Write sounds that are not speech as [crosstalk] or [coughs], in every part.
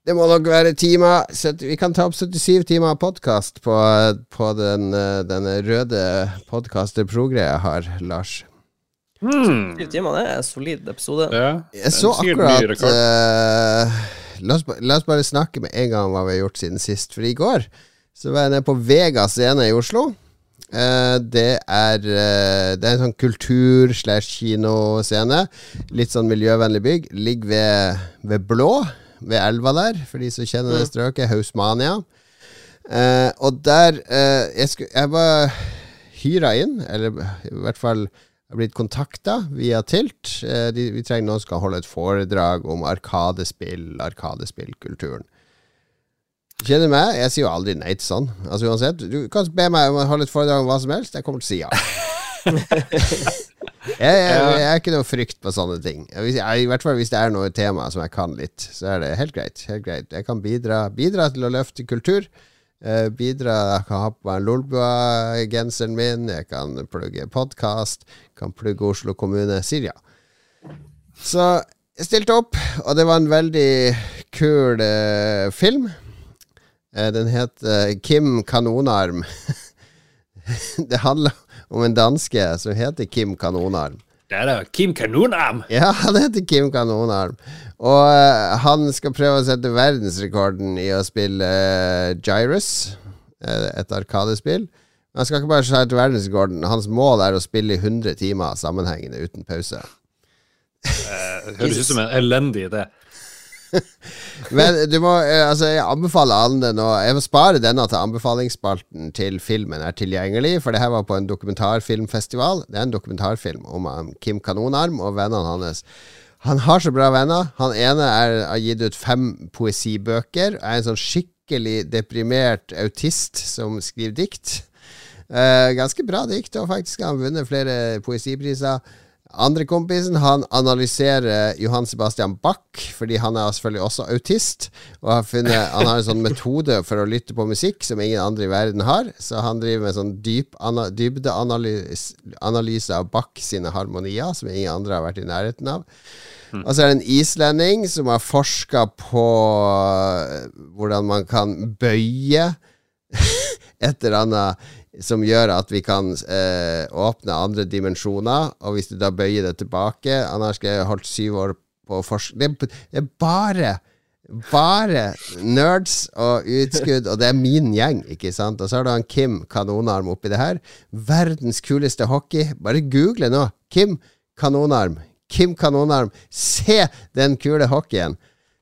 Det må nok være timer Vi kan ta opp 77 timer podkast på, på den, eh, denne røde podkaster-pro-greia jeg har, Lars. Hmm. Syv timer, det er en solid episode. Ja. Jeg så akkurat eh, la, oss, la oss bare snakke med en gang om hva vi har gjort siden sist. For i går så var jeg nede på Vega scene i Oslo. Uh, det er uh, Det er en sånn kultur- slash kinoscene. Litt sånn miljøvennlig bygg. Ligger ved, ved Blå, ved elva der, for de som kjenner det strøket. Hausmania. Eh, og der eh, jeg, sku, jeg var hyra inn, eller i hvert fall har blitt kontakta via Tilt. Eh, de, vi trenger noen som skal holde et foredrag om arkadespill, arkadespillkulturen. Kjenner du meg? Jeg sier jo aldri nei til sånn. Altså uansett, Du kan be meg om å holde et foredrag om hva som helst. Jeg kommer til å si ja. [laughs] jeg, jeg, jeg er ikke noe frykt på sånne ting. Hvis, jeg, I hvert fall hvis det er noe tema som jeg kan litt, så er det helt greit. Helt greit. Jeg kan bidra, bidra til å løfte kultur. Eh, bidra, Jeg kan ha på meg Lolbua-genseren min, jeg kan plugge podkast, kan plugge Oslo kommune. Sier ja. Så jeg stilte opp, og det var en veldig kul eh, film. Eh, den het Kim Kanonarm. [laughs] det handler om en danske som heter Kim Kanonarm. Det er da Kim Kanonarm! Ja, [laughs] han heter Kim Kanonarm. Og uh, han skal prøve å sette verdensrekorden i å spille uh, Gyrus, eh, et arkadespill. Men han skal ikke bare sette verdensrekorden. Hans mål er å spille i 100 timer sammenhengende uten pause. Høres ut som en elendig idé. [laughs] Men du må eh, Altså, jeg anbefaler alle den, nå. jeg må spare denne til anbefalingsspalten til filmen er tilgjengelig, for det her var på en dokumentarfilmfestival. Det er en dokumentarfilm om Kim Kanonarm og vennene hans. Han har så bra venner. Han ene er, har gitt ut fem poesibøker. Er en sånn skikkelig deprimert autist som skriver dikt. Eh, ganske bra dikt, og faktisk har han vunnet flere poesipriser. Andre kompisen han analyserer Johan Sebastian Bach, fordi han er selvfølgelig også autist. Og har funnet, han har en sånn metode for å lytte på musikk som ingen andre i verden har. Så han driver med sånn dyp ana, dybdeanalyse analyse av Bach sine harmonier, som ingen andre har vært i nærheten av. Og så er det en islending som har forska på øh, hvordan man kan bøye [laughs] et eller annet som gjør at vi kan eh, åpne andre dimensjoner, og hvis du da bøyer det tilbake Han har holdt syv år på forsk... Det, det er bare bare nerds og utskudd, og det er min gjeng, ikke sant? Og så har du han Kim Kanonarm oppi det her. Verdens kuleste hockey. Bare google nå. Kim Kanonarm. Kim Kanonarm. Se den kule hockeyen.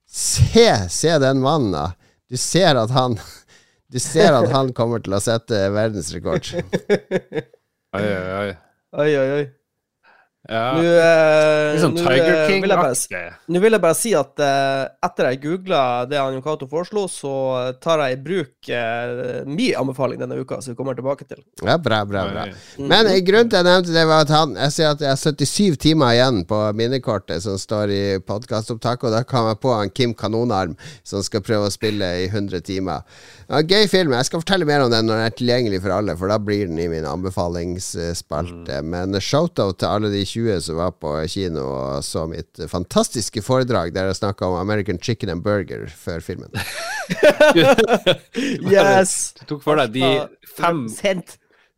Se, se den mannen, da. Du ser at han [laughs] Du ser at han kommer til å sette verdensrekord. [laughs] Oi, oi, oi. Oi, oi, oi. Ja. Nå eh, Litt sånn nå, Tiger eh, King-aktig. Nå vil jeg bare si at eh, etter jeg googla det han Jon Cato foreslo, så tar jeg i bruk uh, min anbefaling denne uka, som vi kommer tilbake til. Ja, bra, bra, bra. Men eh, grunnen til at jeg nevnte det, var at han Jeg sier at jeg har 77 timer igjen på minnekortet som står i podkastopptaket, og da kom jeg på han Kim Kanonarm som skal prøve å spille i 100 timer. Ja, gøy film. Jeg skal fortelle mer om den når den er tilgjengelig for alle, for da blir den i min anbefalingsspalte. Men shout-out til alle de 20 som var på kino og så mitt fantastiske foredrag der jeg snakka om American Chicken and Burger før filmen. [laughs] Yes! Du tok for deg de fem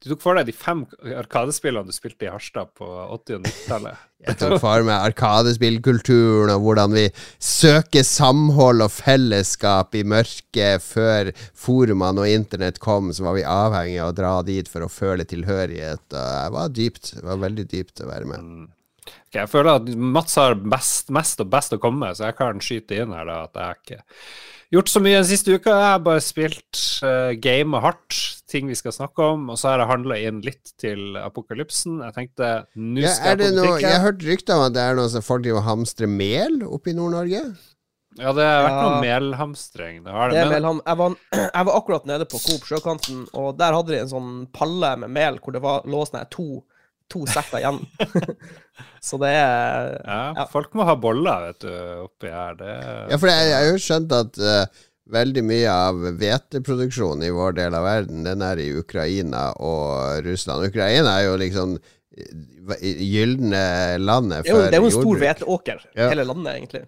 Du tok for deg de fem arkadespillene du spilte i Harstad på 80- og 90-tallet. Jeg tok for meg arkadespillkulturen og hvordan vi søker samhold og fellesskap i mørket. Før forumene og internett kom, så var vi avhengig av å dra dit for å føle tilhørighet. Og det var dypt. Det var veldig dypt å være med. Okay, jeg føler at Mats har best, mest og best å komme med, så jeg kan skyte inn her da, at jeg ikke gjort så mye den siste uka. Jeg har bare spilt uh, game hardt, ting vi skal snakke om, og så har jeg handla inn litt til apokalypsen. Jeg tenkte nå Ja, skal er det jeg på noe, jeg har hørt rykter om at det er noe som folk driver og hamstrer mel oppe i Nord-Norge. Ja, det har vært Ja. noe melhamstring. Det har Det det. er Men, melham. Jeg, var, [clears throat] jeg var akkurat nede på Coop Sjøkanten, og der hadde de en sånn palle med mel hvor det var, lå sånn her to, to setter igjen. [laughs] Så det er ja, Ja. folk må ha boller, vet du, oppi her. Det, Ja, for jeg, jeg har jo skjønt at uh, veldig mye av hveteproduksjonen i vår del av verden, den er i Ukraina og Russland. Ukraina er jo liksom eh, gylne landet for jordbruk. jo, det er jo en stor hveteåker, Ja. hele landet, egentlig.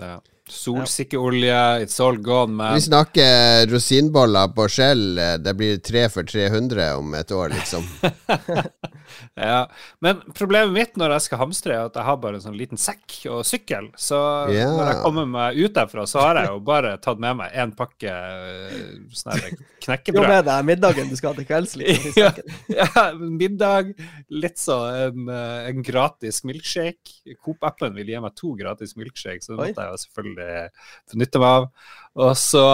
ja. Solsikkeolje, it's all gone, man. Vi snakker rosinboller på skjell. Det blir tre for 300 om et år, liksom. [laughs] ja. Men problemet mitt når jeg skal hamstre, er at jeg har bare en sånn liten sekk og sykkel. Så Ja. når jeg kommer meg ut derfra, så har jeg jo bare tatt med meg én pakke øh, sånn knekkebrød. Jo, med deg middagen du skal ha til kvelds. [laughs] Liksom, ja, ja, middag, litt sånn en, eh, en gratis milkshake. Coop-appen vil gi meg to gratis milkshake, så det måtte jeg jo selvfølgelig benytte meg av. Og så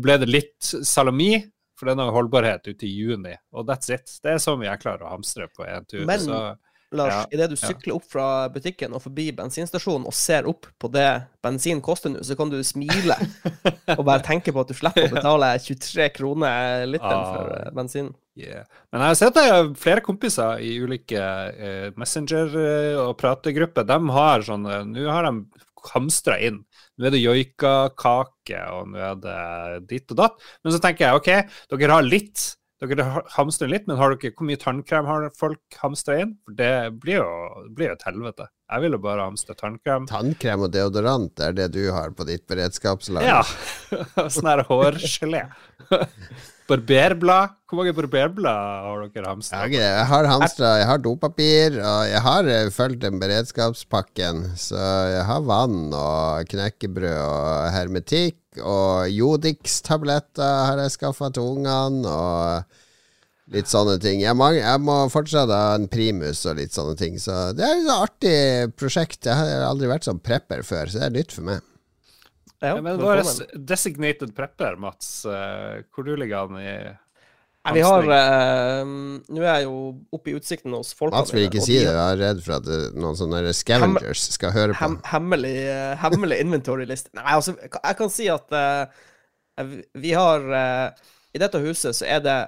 ble det litt salami, for den har holdbarhet ut i juni. Og that's it. Det er så mye jeg klarer å hamstre på én tur. Men- så Lars, Ja, idet du ja. sykler opp fra butikken og forbi bensinstasjonen og ser opp på det bensin koster nå, så kan du smile [laughs] og bare tenke på at du slipper å betale 23 kroner literen Ah. for eh, bensin. Yeah. Men jeg har sett at jeg har flere kompiser i ulike eh, Messenger- eh, og prategrupper. De har sånn Nå har de hamstra inn. Nå er det joikakake, og nå er det ditt og datt. Men så tenker jeg OK, dere har litt. Dere hamstrer litt, men har dere, hvor mye tannkrem har folk hamstra inn? For det blir jo, det blir jo et helvete. Jeg ville bare hamstre tannkrem. Tannkrem og deodorant er det du har på ditt beredskapslag? Ja. [laughs] sånn her hårgelé. [laughs] Barberblad. Hvor mange barberblad har dere hamstra? Jeg, jeg har hamstra, jeg har dopapir, og jeg har eh, fulgt den beredskapspakken. Så jeg har vann og knekkebrød og hermetikk, og Jodix-tabletter har jeg skaffa til ungene, og litt sånne ting. Jeg, må- jeg må fortsatt ha en primus og litt sånne ting, så det er et artig prosjekt. Jeg har aldri vært sånn prepper før, så det er nytt for meg. Ja, men vår designated prepper, Mats, eh, hvor du ligger an i Nei, vi har eh, Nå er jeg jo oppe i utsikten hos folk. Mats vil ikke si det, jeg er redd for at det, noen sånne scavengers skal høre på. Hem, hemmelig, eh, hemmelig inventory-liste. Nei, altså, jeg kan- si at eh, vi- vi har eh, I dette huset så er det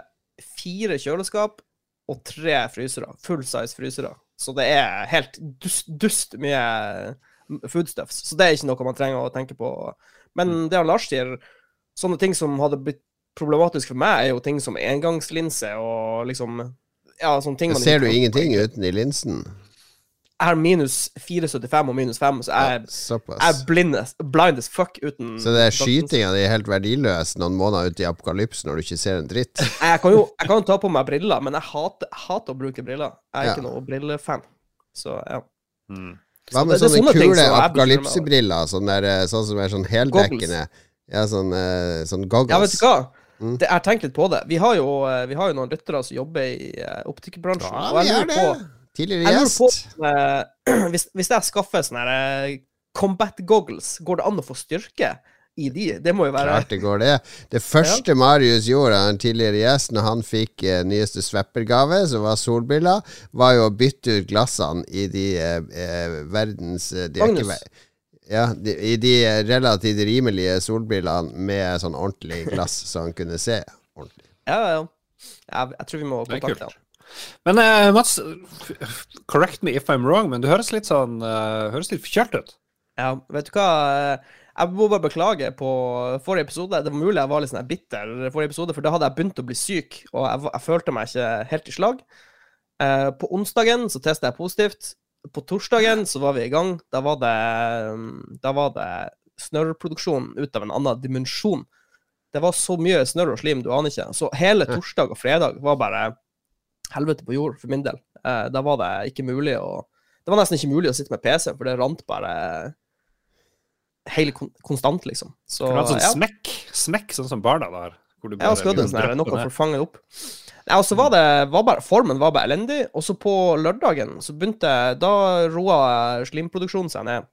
fire kjøleskap og tre frysere. Full size frysere. Så det er helt dust, dust mye foodstuffs. Så det er ikke noe man trenger å tenke på. Men det han Lars sier, sånne ting som hadde blitt problematisk for meg, er jo ting som engangslinse og liksom Ja, sånne ting man Ser du ingenting uten i linsen? Jeg har minus 4,75 og minus 5, så jeg, ja, jeg er blind as, blind as fuck uten Så det er skytinga di er helt verdiløs noen måneder ute i apokalypsen når du ikke ser en dritt? [laughs] Jeg kan jo jeg kan jo ta på meg briller, men jeg hater, hater å bruke briller. Jeg er Ja. ikke noe brillefan. Så ja. mm. Hva med sånne sånne kule apokalypsebriller? Sånn, sånn som er sånn heldekkende? Ja, sånn, eh, sånn goggles. ja, vet du hva? Mm. Det, jeg har tenkt litt på det. Vi har jo, eh, vi har jo noen lyttere som jobber i uh, optikerbransjen. Ja, vi gjør er på, det. Tidligere på gjest. eh, [clears throat] hvis, hvis jeg skaffer sånne eh, combat goggles, går det an å få styrke i de? Det må jo være Klart det går, det. Det første Marius gjorde, En tidligere gjest, når han fikk eh, nyeste Swapper-gave, som var solbriller, var jo å bytte ut glassene i de eh, eh, verdens eh, de ikke Magnus. Ja, de, i de eh, relativt rimelige solbrillene med sånn ordentlig glass, så han kunne se ordentlig. Ja, ja. Jeg, jeg tror vi må kontakte han. Men uh, Mats, correct me if I'm wrong, men du høres litt sånn uh, Høres litt forkjølt ut. Ja, vet du hva? Jeg må bare beklage på forrige episode. Det var mulig jeg var litt sånn bitter forrige episode, for da hadde jeg begynt å bli syk, og jeg, jeg følte meg ikke helt i slag. Eh, på onsdagen så testa jeg positivt. På torsdagen så var vi i gang. Da var det, da var det snørrproduksjon ut av en annen dimensjon. Det var så mye snørr og slim, du aner ikke. Så hele torsdag og fredag var bare helvete på jord for min del. Eh, da var det ikke mulig å Det var nesten ikke mulig å sitte med PC, for det rant bare kon konstant, liksom. Så du har sånn ja. smekk, smekk sånn som barna der. Hvor du bare, ja, skulle hatt en sånn noe for å fange opp. Nei, og så var det var bare, Formen var bare elendig. Og så på lørdagen så begynte Da roa slimproduksjonen seg ned.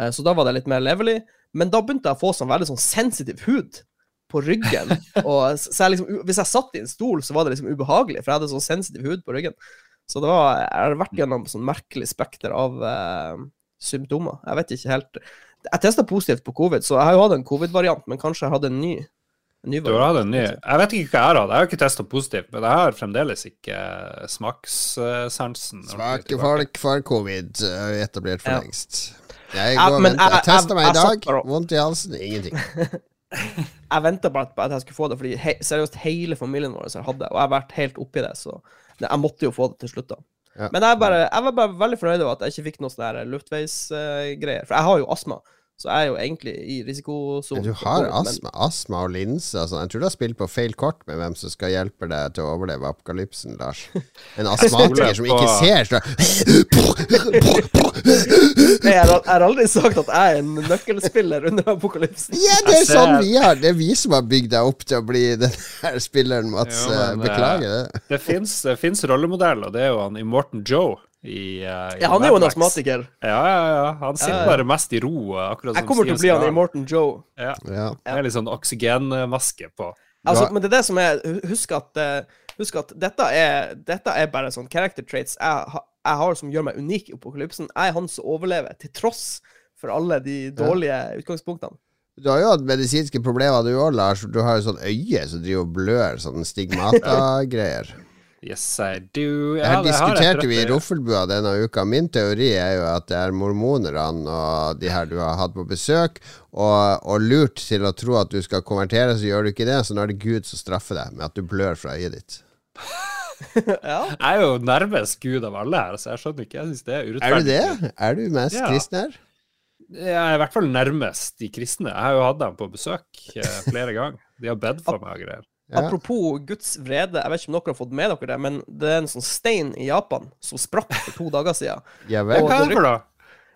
Eh, Så da var det litt mer levelig. Men da begynte jeg å få sånn veldig sånn sensitiv hud på ryggen. [laughs] Og så jeg liksom, hvis jeg satt i en stol, så var det liksom ubehagelig, for jeg hadde sånn sensitiv hud på ryggen. Så det var, jeg har vært gjennom sånn merkelig spekter av eh, symptomer. Jeg vet ikke helt Jeg testa positivt på covid, så jeg har jo hatt en covid-variant, men kanskje jeg hadde en ny. En ny Du har hatt en ny Jeg vet ikke hva jeg har hatt. Jeg har ikke testa positivt, men jeg har fremdeles ikke smakssansen. ordentlig folk for covid, eh, etablert for Ja. lengst. Jeg, går, men jeg- jeg testa meg i dag, vondt i halsen, ingenting. [laughs] Jeg venta bare på at jeg skulle få det, fordi he seriøst hele familien vår har hatt det, og jeg har vært helt oppi det, så jeg måtte jo få det til slutt, da. Men jeg, bare, jeg var bare veldig fornøyd over at jeg ikke fikk noe sånn luftveisgreier. luftveisgreier, for jeg har jo astma. Så jeg er jo egentlig i risikosonen. Du har astma, astma og linse. Altså. Jeg tror du har spilt på feil kort med hvem som skal hjelpe deg til å overleve apokalypsen, Lars. En [laughs] astmatiker som ikke ser, så [laughs] Nei, Jeg har, aldri sagt at jeg er en nøkkelspiller under apokalypsen. Ja, det er sånn vi har Det er vi som har bygd deg opp til å bli den her spilleren, Mats. Jo, Eh, Beklager det. Det det fins rollemodeller, det er jo han i Morten Joe i, uh, i Ja, han er jo en astmatiker. Ja, ja, ja. Han sitter Ja, ja. bare mest i ro. Akkurat Jeg kommer til å bli han i Morten Morton Joe. Ja. Ja. Det er litt sånn oksygenmaske på. Altså, men det er det som er Husk at, eh, husk at dette, er, dette er bare sånn character traits jeg, jeg har som gjør meg unik i apokalypsen. Jeg er han som overlever, til tross for alle de dårlige utgangspunktene. Du har jo hatt medisinske problemer du òg, Lars. Du har jo sånn øye som driver og blør, sånn stigmata-greier. Yes, I do. Ja, her diskuterte vi i. Roffelbua denne uka. Min teori er jo at det er mormonerne og de her du har hatt på besøk, og, og lurt til å tro at du skal konvertere, så gjør du ikke det. Så nå er det Gud som straffer deg med at du blør fra øyet ditt. [laughs] ja. Jeg er jo nærmest Gud av alle her, så jeg skjønner ikke. Jeg syns det er urettferdig. Er du det? Er du mest Ja. kristen her? Jeg er i hvert fall nærmest de kristne. Jeg har jo hatt dem på besøk eh, flere ganger. De har bedt for meg og greier. Ja. Apropos Guds vrede, jeg vet ikke om dere har fått med dere det, men det er en sånn stein i Japan som sprakk for to dager siden. Ja vel. Og er det da?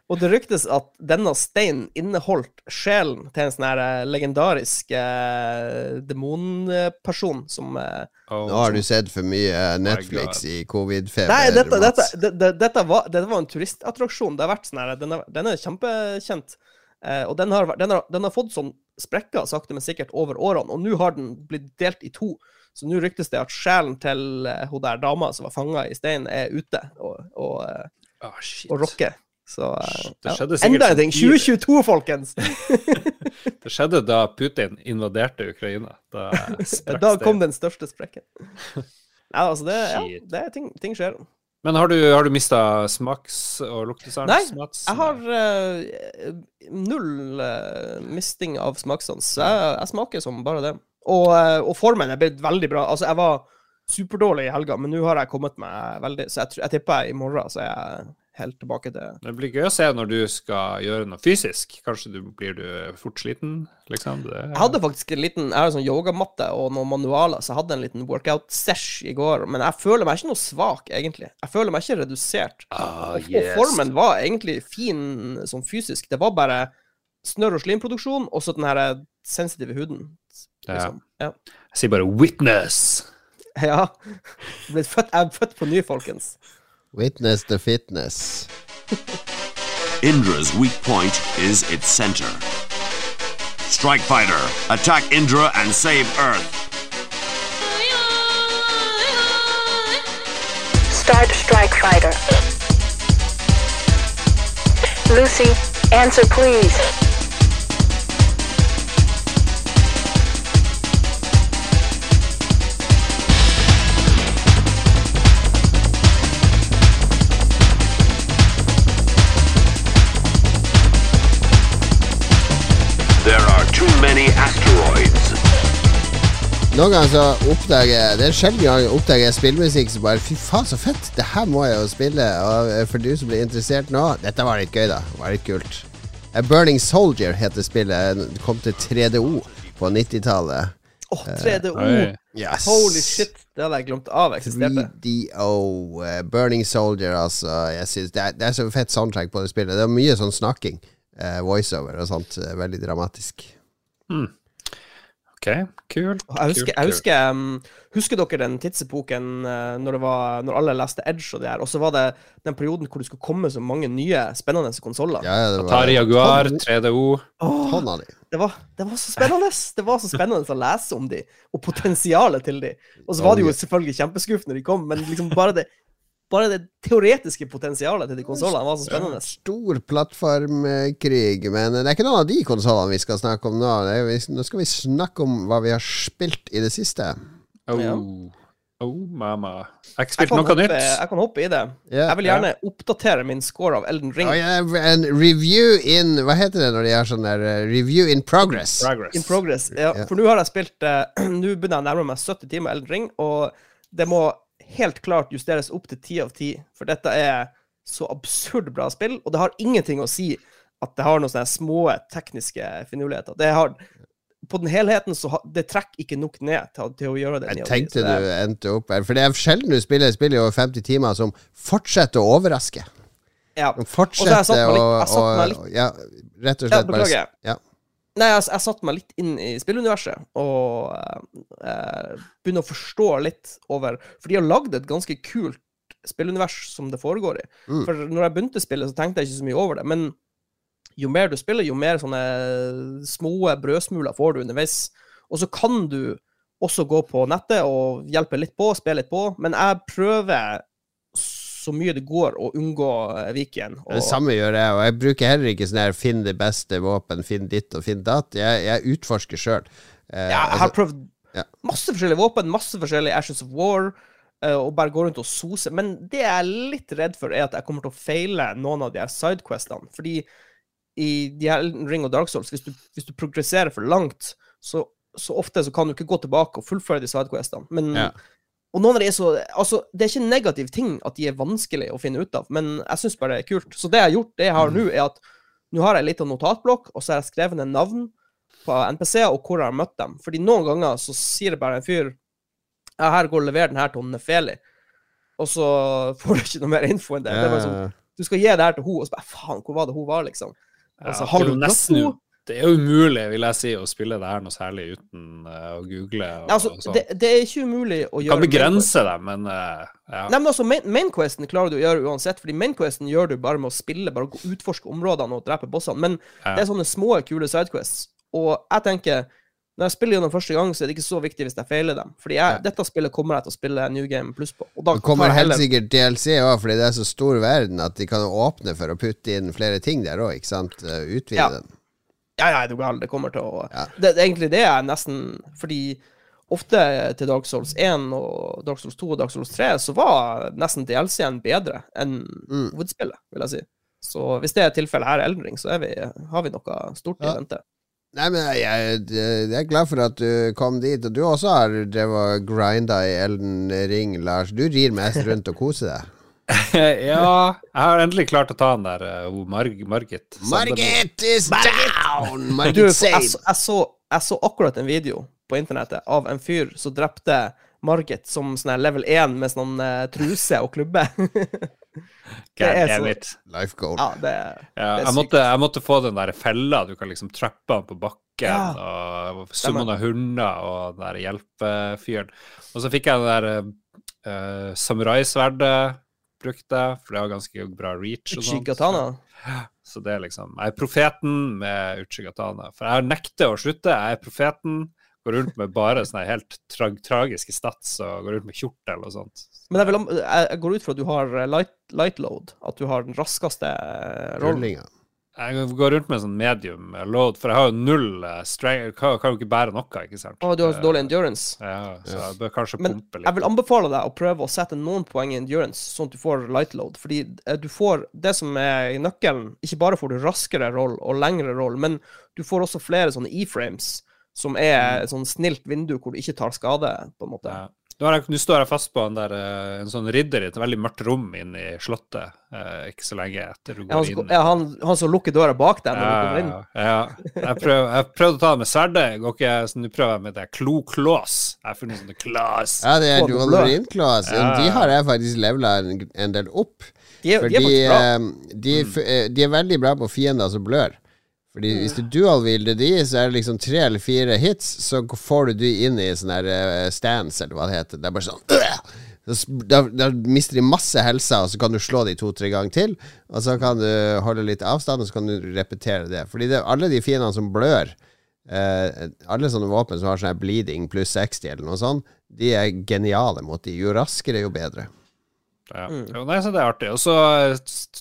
Og det ryktes at denne steinen inneholdt sjelen til en sånn her eh, legendarisk eh, demonperson som eh, Oh, Nå har du sett for mye eh, Netflix God. i covid-feber. Nei, dette, dette, dette, var, dette var en turistattraksjon. Det har vært sånn her, den, er, den er kjempekjent. Eh, og den har, den, har, den har fått sånn sprekker sakte, men sikkert over årene. Og nå har den blitt delt i to. Så nå ryktes det at sjelen til eh, hun der dama som var fanga i steinen, er ute og, og, eh, Ah, og rocker. Så eh, Det ja. enda en ting. 2022, folkens! [laughs] [laughs] Det skjedde da Putin invaderte Ukraina. Da, [laughs] Da kom den største sprekken. Nei, altså, det, ja, det ting, ting skjer. Men har du, har du mista smaks- og luktesans? Nei, Mats? Jeg har uh, null uh, misting av smakssans. Jeg, jeg smaker som bare det. Og, uh, og formen er blitt veldig bra. Altså, jeg var superdårlig i helga, men nå har jeg kommet meg veldig Så jeg, jeg tipper jeg i morgen så er jeg helt tilbake til Det blir gøy å se når du skal gjøre noe fysisk. Kanskje du blir du fort sliten, liksom? Det, Jeg hadde faktisk en liten Jeg har en sånn yogamatte og noen manualer, så jeg hadde en liten workout-sesh i går. Men jeg føler meg ikke noe svak, egentlig. Jeg føler meg ikke redusert. ah, Og, og formen var egentlig fin sånn fysisk. Det var bare snørr- og slimproduksjon, og så den her eh, sensitive huden. Liksom. Ja. Jeg sier bare 'witness'. [laughs] ja. Jeg er født på ny, folkens. Witness the fitness. Indra's weak point is its center. Strike Fighter, attack Indra and save Earth. Start Strike Fighter. Lucy, answer please. Noen ganger så oppdager jeg Det er sjelden gang jeg oppdager spillmusikk som bare Fy faen, så fett! Det her må jeg jo spille. Og eh, for du som blir interessert nå, dette var litt gøy, da. Det var litt kult. A Burning Soldier heter spillet. Det kom til 3DO på 90-tallet. Åh, 3DO! Uh, Yes. Holy shit! Det hadde jeg glemt av eksisterte. 3DO, uh, Burning Soldier, altså. Jeg synes det, er, det er så fett soundtrack på det spillet. Det er mye sånn snakking. Uh, voiceover og sånt. eh, veldig dramatisk. OK, kult. Jeg husker, kult, jeg husker, um, husker dere den tidsepoken uh, når, det var, når alle leste Edge og det her, og så var det den perioden hvor det skulle komme så mange nye spennende konsoller? Ja, ja, var Atari Jaguar, 3DO. oh, det, var, det var så spennende! Det var så spennende å lese om de, og potensialet til de. Og så var det jo selvfølgelig kjempeskuffende når de kom, men liksom bare det, bare det teoretiske potensialet til de konsollene var så spennende. Stor plattformkrig, men det er ikke noen av de konsollene vi skal snakke om nå. Det er, vi- nå skal vi snakke om hva vi har spilt i det siste. Oh. Ja. oh, mama. Jeg har ikke spilt noe hoppe, nytt. jeg kan hoppe i det. Yeah, Jeg vil gjerne oppdatere min score av Elden Ring. Oh, yeah, en review in Hva heter det når de har sånn der uh, Review in progress. Progress. In progress. Ja, Ja. for nå har jeg spilt uh, [clears throat] Nå begynner jeg å nærme meg 70 timer Elden Ring, og det må helt klart justeres opp til 10 av 10, for dette er så absurd bra spill, og det har ingenting å si at det har noen sånne små tekniske finurligheter. Det har På den helheten så ha, det trekker ikke nok ned til, til å gjøre det. Jeg tenkte det du endte opp her. For det er sjelden du spiller spill i over 50 timer som fortsetter å overraske. ja. Som Og så har fortsetter jeg satt meg litt- å Ja, rett og Ja, slett bare beklager. ja. Nei, jeg, jeg satte meg litt inn i spilluniverset og eh, begynner å forstå litt over For de har lagd et ganske kult spillunivers som det foregår i. Mm. For når jeg begynte å spille, så tenkte jeg ikke så mye over det. Men jo mer du spiller, jo mer sånne små brødsmuler får du underveis. Og så kan du også gå på nettet og hjelpe litt på, spille litt på. Men jeg prøver så mye det går å unngå eh, Viken. Og, Det samme gjør jeg, og jeg bruker heller ikke sånn her finn det beste våpen, finn ditt og finn datt. Jeg, jeg utforsker sjøl. Eh, Ja, jeg har altså, prøvd ja. masse forskjellige våpen, masse forskjellige Ashes of War, eh, og bare gå rundt og sose. Men det jeg er litt redd for, er at jeg kommer til å feile noen av de her sidequestene. Fordi i de her Ring og Dark Souls, hvis du, hvis du progresserer for langt, så, så ofte så kan du ikke gå tilbake og fullføre de sidequestene. Men Ja. Og noen av de er så Altså, det er ikke en negativ ting at de er vanskelig å finne ut av, men jeg syns bare det er kult. Så det jeg har gjort, det jeg har nå, er at nå har jeg en liten notatblokk, og så har jeg skrevet ned navn på NPC-er og hvor jeg har møtt dem. Fordi noen ganger så sier det bare en fyr Ja, her går og leverer den her til Nefeli. Og så får du ikke noe mer info enn det. det er bare sånn, du skal gi det her til henne, og så bare Faen, hvor var det hun var, liksom? Altså, Ja, har du nesten? Det er jo umulig, vil jeg si, å spille det her noe særlig uten uh, å google. Og, Nei, altså, og sånn. det, det er ikke umulig å gjøre kan begrense det, men uh, ja. Nei, men altså, main, mainquesten klarer du å gjøre uansett, fordi mainquesten gjør du bare med å spille, bare å utforske områdene og drepe bossene. Men Ja. det er sånne små, kule sidequests. Og jeg tenker, når jeg spiller gjennom første gang, så er det ikke så viktig hvis jeg feiler dem. Fordi jeg, dette spillet kommer jeg til å spille New Game Pluss på. Og da Det kommer helt heller- sikkert DLC òg, fordi det er så stor verden at de kan åpne for å putte inn flere ting der òg, ikke sant? Eh, Utvide Ja. den. Ja, ja, er du gal. Det kommer til å Ja. det, det egentlig det er nesten Fordi ofte til Dark Souls 1 og Dark Souls 2 og Dark Souls 3 så var nesten DLC-en bedre enn Mm. hovedspillet, vil jeg si. Så hvis det er tilfellet her i Elden Ring, så vi, har vi noe stort i vente. Nei, men jeg, jeg, er glad for at du kom dit, og du også har drevet grinda i Elden Ring, Lars. Du rir mest rundt og koser deg. [laughs] ja, jeg har endelig klart å ta den der uh, Marg Margit. Margit is down! Du, Margit jeg, så- jeg, så, jeg så akkurat en video på internettet av en fyr som drepte Margit som sånn level 1 med sånn uh, truse og klubbe. [laughs] det er så-. Life goal. ja, det, Ja, det er jeg, måtte, jeg måtte få den der fella. Du kan liksom trappe han på bakken. Ja. Og summe av hunder og den der hjelpefyren. Og så fikk jeg det der uh, samuraisverdet brukte, for det har ganske bra reach. og. Uchigatana. Så det er liksom Jeg er profeten med Uchigatana. For jeg nekter å slutte. Jeg er profeten. Går rundt med bare sånne helt tra tragiske stats og går rundt med kjortel og sånt. Men jeg, vil, jeg jeg går ut fra at du har eh, light, light load, at du har den raskeste eh, rollen. Jeg går rundt med sånn medium load, for jeg har jo null eh, strength. Kan, kan jo ikke bære noe, ikke sant? Å, du har så dårlig endurance. Ja, så jeg bør kanskje Men pumpe litt. jeg vil anbefale deg å prøve å sette noen poeng i endurance, sånn at du får light load. Fordi eh, du får det som er i nøkkelen Ikke bare får du raskere roll og lengre roll, men du får også flere sånne E-frames, som er et sånn snilt vindu hvor du ikke tar skade, på en måte. Ja. Jeg, nå står jeg fast på en, der, eh, en sånn ridder i et veldig mørkt rom inne i slottet, eh, ikke så lenge etter du Ja, han, går inn. ja, han, han som lukker døra bak deg når du kommer inn. Ja. Jeg, prøv, jeg prøvde å ta det med sverdet, går ikke, så nå prøver jeg med det klo-klås. Jeg har funnet sånne klås. Ja, det er Claws. Ja. De har jeg faktisk levela en, en del opp. De er, de er eh, de, eh, de er veldig bra på fiender som blør. Fordi hvis du dual-wielder de, så er det liksom tre eller fire hits, så får du de inn i sånn her eh, stance, eller hva det heter. Det er bare sånn! [clears throat] Da, da mister de masse helse, og så kan du slå de to-tre ganger til. Og så kan du holde litt avstand, og så kan du repetere det. Fordi det, alle de fiendene som blør, eh, alle sånne våpen som har sånn bleeding pluss 60 eller noe sånt, de er geniale mot de. Jo raskere, jo bedre. Ja. Mm. Nei, så det er artig. Og så eh,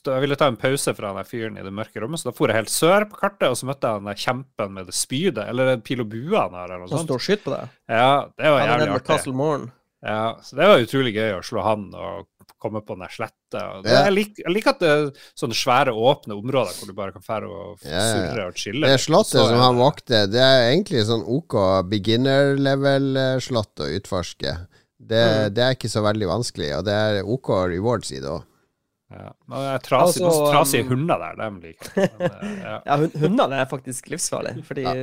jeg ville ta en pause fra den fyren i det mørke rommet, så da for jeg helt sør på kartet, og så møtte jeg den kjempen med det spydet, eller en pil og bua han har, eller noe Som sånt. står og skyter på deg. Ja, det var er jævlig artig. Castle Morn. Ja, så det var utrolig gøy å slå han og komme på den der sletta. Ja. Jeg, lik, jeg liker at det er sånne svære, åpne områder hvor du bare kan fære og surre og chille. Det slottet Så som han vokter, det er egentlig sånn OK beginner level-slott å utforske. Det, Mm. det er ikke så veldig vanskelig, og det er OK rewards i det òg. Ja. Men det er trasig, Altså, trasige um, hunder der, dem liker jeg. Eh, ja. [laughs] Ja, hundene er faktisk livsfarlige. Fordi ja.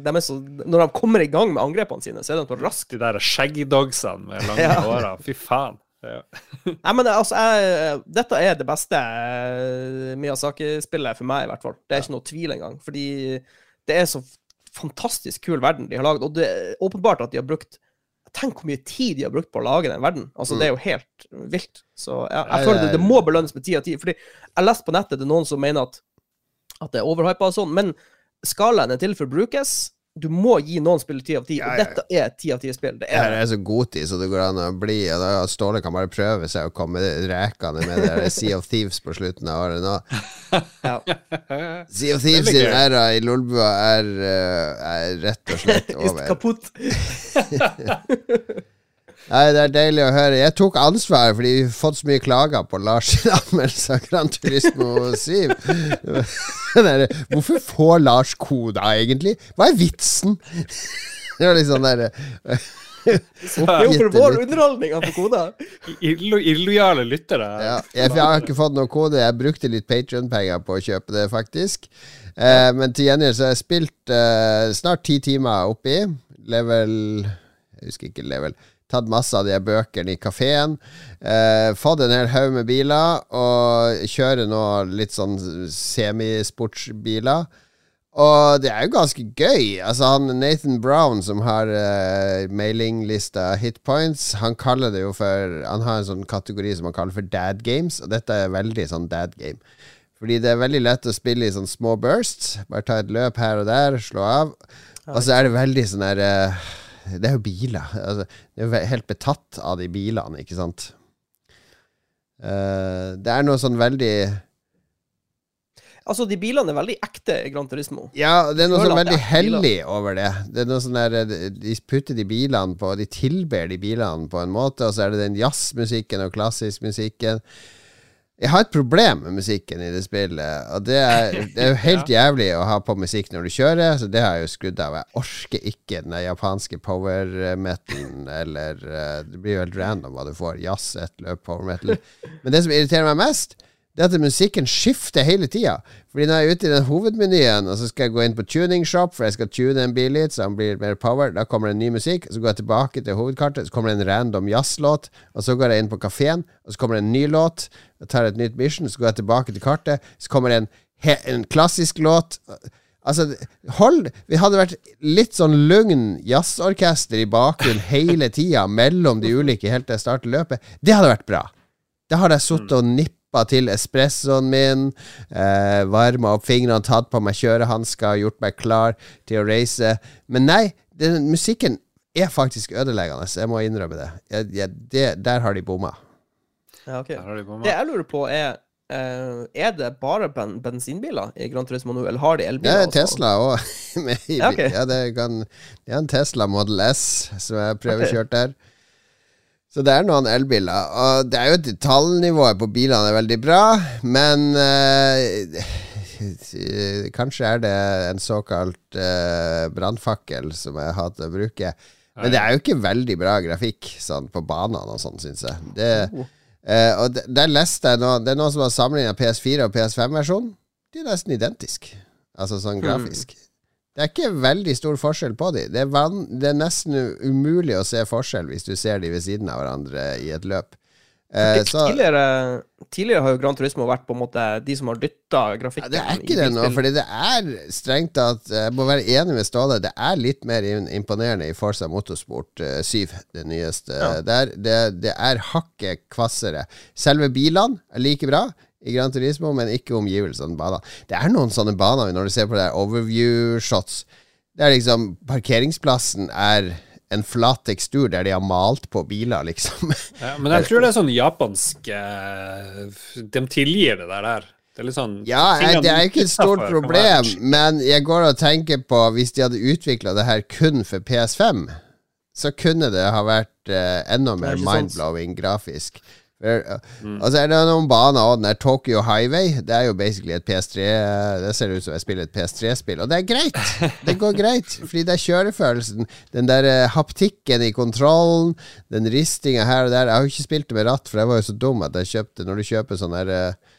de er så, når de kommer i gang med angrepene sine, så er de så raske. De der shaggy-dogsene med lange Ja. Fy faen. Ja. [laughs] Nei, men det, altså, jeg, dette er det beste eh, Miyazaki-spillet for meg, i hvert fall. Det er ikke noe tvil engang. Fordi det er så fantastisk kul verden de har lagd. Og det er åpenbart at de har brukt Tenk hvor mye tid de har brukt på å lage den verden. Altså, Det er jo helt vilt. Så ja, jeg føler det, det må belønnes med ti av ti. Fordi jeg leste på nettet det er noen som mener at, at det er overhypa og sånn, men skalaen er til for brukes. Du må gi noen spill ti av ti, Ja, og ja. dette er ti av ti-spill. Det Det er er så god tid så det går an å bli. Og da Ståle kan bare prøve seg å komme rekende med det der Sea of Thieves på slutten av året nå. [laughs] ja. Sea of Thieves sin æra i Lolbua er, eh, er rett og slett [laughs] over. kaputt. [laughs] Nei, det er deilig å høre. Jeg tok ansvar fordi vi har fått så mye klager på Lars sin anmeldelse av Gran Turismo 7. Hvorfor får Lars koda, egentlig? Hva er vitsen? Det var litt sånn derre Det er jo for vår underholdning han får illojale lyttere. Ja, jeg, jeg har ikke fått noe kode. Jeg brukte litt Patrion-penger på å kjøpe det, faktisk. Eh, men til gjengjeld så har jeg spilt eh, snart ti timer oppi. Level Jeg husker ikke level. Tatt masse av de bøkene i kafeen. Eh, fått en hel haug med biler, og kjører nå litt sånn semisportsbiler. Og det er jo ganske gøy. Altså han Nathan Brown, som har uh, mailinglista Hitpoints, han kaller det jo for Han har en sånn kategori som han kaller for dad games, og dette er veldig sånn dad game. Fordi det er veldig lett å spille i sånn små bursts. Bare ta et løp her og der, slå av. Og så er det veldig sånn der eh, Det er jo biler. Altså, det er jo helt betatt av de bilene, ikke sant. Uh, det er noe sånn veldig Altså, de bilene er veldig ekte i Gran Turismo. Ja, det er noe sånn veldig hellig over det. Det er noe sånn der De putter de bilene på De tilber de bilene på en måte, og så er det den jazzmusikken og klassisk musikken. Jeg har et problem med musikken i det spillet, og det er, [laughs] det er jo helt jævlig å ha på musikk når du kjører, så det har jeg jo skrudd av. Jeg orker ikke den japanske power metalen, eller eh, Det blir jo helt random hva du får. Jazz, et løp, power metal. Men det som irriterer meg mest, det at musikken skifter hele tida. Fordi når jeg er ute i den hovedmenyen, og så skal jeg gå inn på tuning shop, for jeg skal tune en bil litt, så den blir mer power, da kommer det en ny musikk. Så går jeg tilbake til hovedkartet, så kommer det en random jazzlåt. Og så går jeg inn på kafeen, og så kommer det en ny låt. Jeg tar et nytt mission, så går jeg tilbake til kartet, så kommer det en, en klassisk låt. Altså, hold Vi hadde vært litt sånn lugn jazzorkester i bakgrunnen hele tida mellom de ulike helt til jeg starter løpet. Det hadde vært bra. Da hadde jeg sittet og nippa til espressoen min, eh, varma opp fingrene, tatt på meg kjørehansker, gjort meg klar til å reise. Men nei, den musikken er faktisk ødeleggende. Jeg må innrømme det. Jeg, jeg, det der har de bomma. Ja, okay. De bomma. Det jeg lurer på, er Uh, Er det bare ben bensinbiler i Gran Turismo nå, eller har de elbiler? [laughs] Det er også? Tesla òg. Ja, ok. ja, det, det er en Tesla Model S som jeg prøvekjørt der. Så det er noen elbiler. Og det er jo detaljnivået på bilene er veldig bra, men eh, [laughs] Kanskje er det en såkalt uh, brannfakkel som jeg hater å bruke. Men det er jo ikke veldig bra grafikk sånn, på banene og sånn, syns jeg. Det, Oh. eh, og det- der leste jeg noe, Det er noen som har sammenligna PS4 og PS5-versjonen. De er nesten identiske, altså sånn grafisk. Det er ikke veldig stor forskjell på de. Det er, van, det er nesten umulig å se forskjell hvis du ser de ved siden av hverandre i et løp. Eh, så tidligere, tidligere har jo Gran Turismo vært på en måte de som har dytta ja, det er ikke det nå, fordi det er strengt tatt Jeg må være enig med Ståle. Det er litt mer imponerende i Forza Motorsport eh, 7, det nyeste. Ja. Det, er, det, det er hakket kvassere. Selve bilene er like bra i Gran Turismo, men ikke omgivelsene. Baner. Det er noen sånne baner når du ser på det overview shots. Det er liksom Parkeringsplassen er en flat tekstur der de har malt på biler, liksom. Ja, men jeg tror det er sånn japansk eh, De tilgir det der. der. Det er litt sånn Ja, jeg, det er ikke et stort problem, men jeg går og tenker på Hvis de hadde utvikla det her kun for PS5, så kunne det ha vært uh, enda mer mind-blowing grafisk. For, Altså er det noen baner òg. Den der Tokyo Highway Det er jo basically et PS3 Det ser ut som jeg spiller et PS3-spill, og det er greit. Det går greit, fordi det er kjørefølelsen. Den der eh, haptikken i kontrollen, den ristinga her og der. Jeg har jo ikke spilt det med ratt, for jeg var jo så dum at jeg kjøpte Når du kjøper sånn der eh,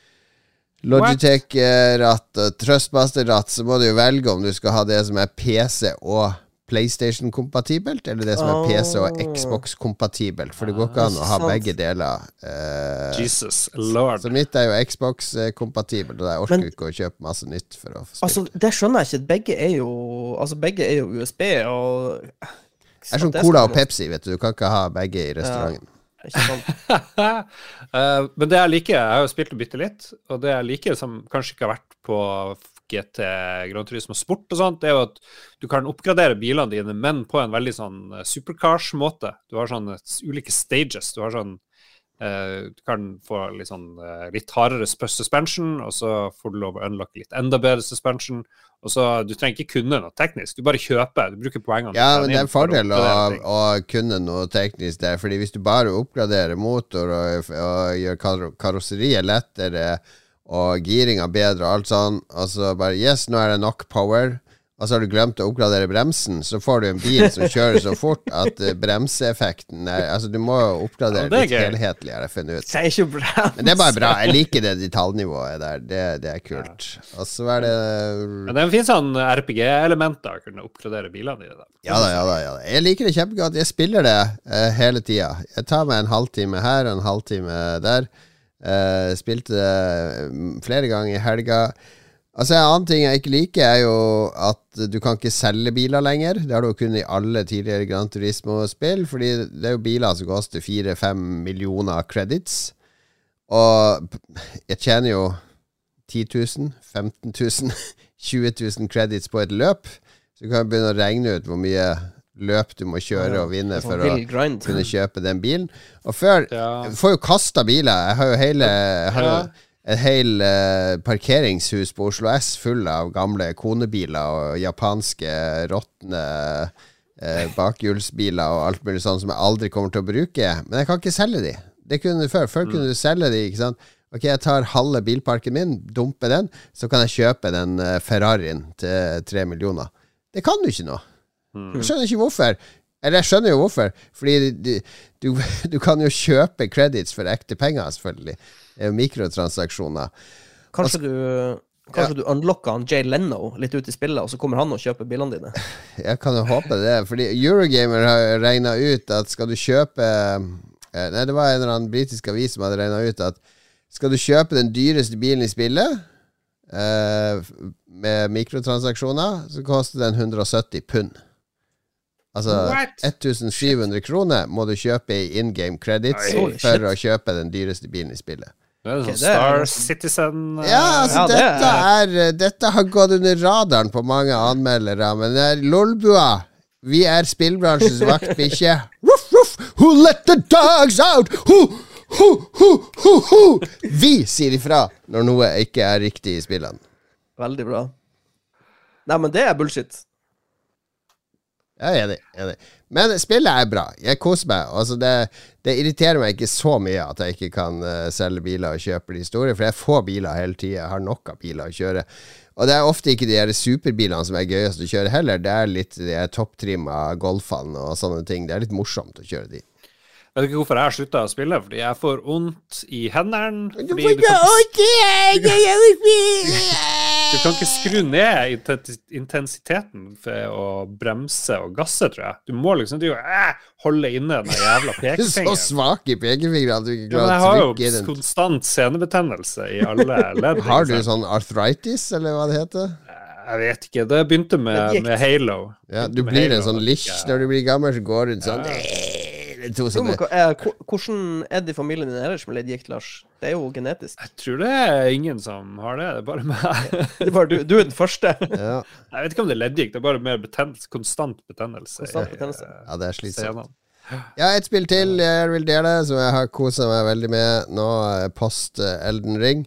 Logitech-ratt og Trustmaster-ratt, så må du jo velge om du skal ha det som er PC og PlayStation-kompatibelt, eller det som er PC og Oh. Xbox-kompatibelt. For det går ikke an å ha begge deler. eh, Jesus lord. så mitt er jo Xbox-kompatibelt, og jeg orker Men- ikke å kjøpe masse nytt for å få spille. Altså, det skjønner jeg ikke. Begge er jo Altså, begge er jo USB, og det er som Cola og Pepsi, vet du. Du kan ikke ha begge i restauranten. Ja. sant? [laughs] Eh, men det jeg liker, jeg har jo spilt det bitte litt, og det jeg liker som kanskje ikke har vært på GT Grand Turismo Sport og sånt, det er jo at du kan oppgradere bilene dine, men på en veldig sånn eh, supercars-måte. Du har sånne ulike stages. Du har sånn eh, Du kan få litt sånn eh, litt hardere sp- suspension, og så får du lov å unlocke litt enda bedre suspension. Og så, Du trenger ikke kunne noe teknisk, du bare kjøper. Du bruker poengene. Ja, men det er en fordel å, å kunne noe teknisk der. Fordi hvis du bare oppgraderer motor og, og gjør kar karosseriet lettere og giringa bedre og alt sånn, og så bare Yes, nå er det nok power. Og så har du glemt å oppgradere bremsen, så får du en bil som kjører så fort at eh, bremseeffekten er Altså, du må jo oppgradere Ja, litt helhetlig, har jeg funnet ut. Det er ikke bra. Men det er bare bra. Jeg liker det detaljnivået der. Det, det er kult. Og så er det Men det finnes sånn RPG-elementer å kunne oppgradere bilene dine. Da. Ja da, ja da. ja da Jeg liker det kjempegodt. Jeg spiller det uh, hele tida. Jeg tar meg en halvtime her og en halvtime der. Eh, spilte det mm, flere ganger i helga. Altså En annen ting jeg ikke liker, er jo at du kan ikke selge biler lenger. Det har du jo kunnet i alle tidligere Gran Turismo-spill, fordi det er jo biler som koster 4-5 millioner credits. Og jeg tjener jo 10 000, 15 000, 20 000 credits på et løp. Så du kan begynne å regne ut hvor mye løp du må kjøre og vinne Sånn for å kunne kjøpe den bilen. Og før Ja. Får jo kasta biler. Jeg har jo hele har jo et hel uh, parkeringshus på Oslo S full av gamle konebiler og japanske råtne uh, bakhjulsbiler og alt mulig sånn som jeg aldri kommer til å bruke. Men jeg kan ikke selge de. Det kunne du før. Før kunne du selge de, ikke sant. Ok, jeg tar halve bilparken min, dumper den, så kan jeg kjøpe den eh, Ferrarien til tre millioner. Det kan du ikke nå. Jeg skjønner ikke hvorfor. Eller jeg skjønner jo hvorfor. Fordi du, du, [laughs] du kan jo kjøpe credits for ekte penger, selvfølgelig. Er mikrotransaksjoner. Kanskje du Kanskje du unlocker han Jay Leno litt ut i spillet, og så kommer han og kjøper bilene dine. [laughs] Jeg kan jo håpe det. Fordi Eurogamer har regna ut at skal du kjøpe eh, Nei, det var en eller annen britisk avis som hadde regna ut at skal du kjøpe den dyreste bilen i spillet eh, med mikrotransaksjoner, så koster den 170 pund. Altså What? 1700 kroner må du kjøpe i in game credits Oi. For shit. å kjøpe den dyreste bilen i spillet. Det er sånn er Star det. Citizen uh, Ja, altså Ja, det dette er eh, Dette har gått under radaren på mange anmeldere, men det er Lolbua. Vi er spillbransjens vaktbikkje. Ruff, [laughs] ruff, who let the dogs out? Who, who, who, who, who? Vi sier ifra når noe ikke er riktig i spillene. Veldig bra. Nei, men det er bullshit. Jeg er enig. enig. Men spillet er bra. Jeg koser meg. Altså det, det irriterer meg ikke så mye at jeg ikke kan eh, selge biler og kjøpe de store, for jeg får biler hele tida. Jeg har nok av biler å kjøre. Og det er ofte ikke de her superbilene som er gøyest å kjøre heller. Det er litt de topptrimma golfene og sånne ting. Det er litt morsomt å kjøre de. Jeg Vet ikke hvorfor jeg har slutta å spille? Fordi jeg får vondt i hendene. Du får får du kan, ikke [laughs] du kan ikke skru ned intensiteten for å bremse og gasse, tror jeg. Du må liksom du, eh, holde inne den jævla [laughs] Du er så svak i pekefingeren at du ikke Ja, klarer jeg å har jo trykke i den. konstant senebetennelse i alle [laughs] ledd. Har du sånn arthritis, eller hva det heter? Jeg vet ikke. Det begynte med, med Halo. Ja, du blir Halo, en sånn lich når du blir gammel, så går du rundt sånn Det eh, hvor- Hvordan er det i familien din ellers med leddgikt, Lars? Det er jo genetisk. Jeg tror det er ingen som har det. Det er bare meg. [laughs] Det er bare du, du er den første. [laughs] ja, Jeg vet ikke om det er leddgikt. Det er bare mer betennelse, konstant betennelse. Konstant i, betennelse. eh, ja, det er slitsomt. Ja, et spill til jeg vil dele, som jeg har kosa meg veldig med nå, eh, post Elden Ring.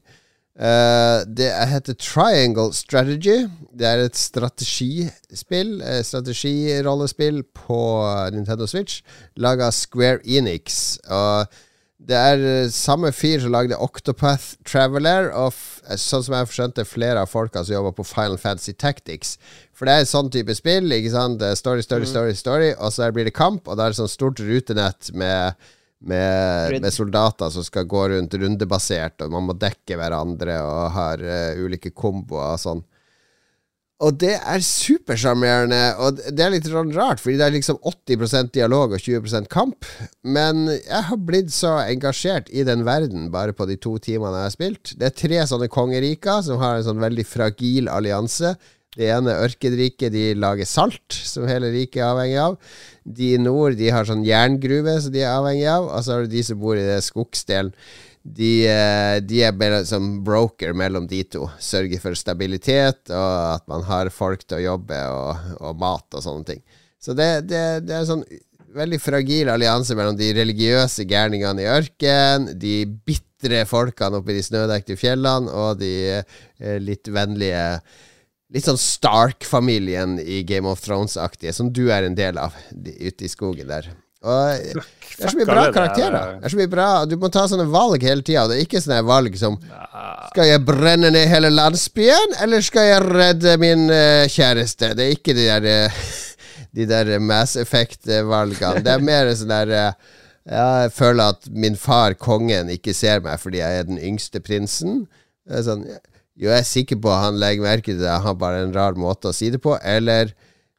Eh, det heter Triangle Strategy. Det er et strategispill, eh, strategirollespill på Nintendo Switch, laga av Square Enix. Og Det er eh, samme fyr som lagde Octopath Traveler, og sånn som jeg skjønte, flere av folka som jobber på Final Fantasy Tactics. For det er et sånn type spill. ikke sant? Er Story, story, story, story, og så blir det kamp, og da er det sånn stort rutenett med med, med soldater som skal gå rundt rundebasert, og man må dekke hverandre og har uh, ulike komboer og sånn. Og det er supersjarmerende, og det er litt sånn rart, fordi det er liksom 80% dialog og 20% kamp. Men jeg har blitt så engasjert i den verden bare på de to timene jeg har spilt. Det er tre sånne kongeriker som har en sånn veldig fragil allianse. Det ene ørkenriket, de lager salt, som hele riket er avhengig av. De i nord de har sånn jerngruve som de er avhengig av. Og så har du de som bor i det skogsdelen. De, eh, de er som broker mellom de to. Sørger for stabilitet, og at man har folk til å jobbe, og, og mat og sånne ting. Så det, det, det er en sånn veldig fragil allianse mellom de religiøse gærningene i ørken, de bitre folkene oppe i de snødekte fjellene, og de eh, litt vennlige Litt sånn Stark-familien i Game of Thrones-aktige, som du er en del av ute i skogen der. Og det er så mye bra karakterer. Det er så mye bra Du må ta sånne valg hele tida. Det er ikke sånne valg som Skal jeg brenne ned hele landsbyen, eller skal jeg redde min eh, kjæreste? Det er ikke de der eh, [laughs] De der Mass Effect-valgene. Det er [laughs] mer sånn der eh, Jeg føler at min far, kongen, ikke ser meg fordi jeg er den yngste prinsen. Det er sånn Jo, jeg er sikker på han legger merke til det, han har bare en rar måte å si det på. Eller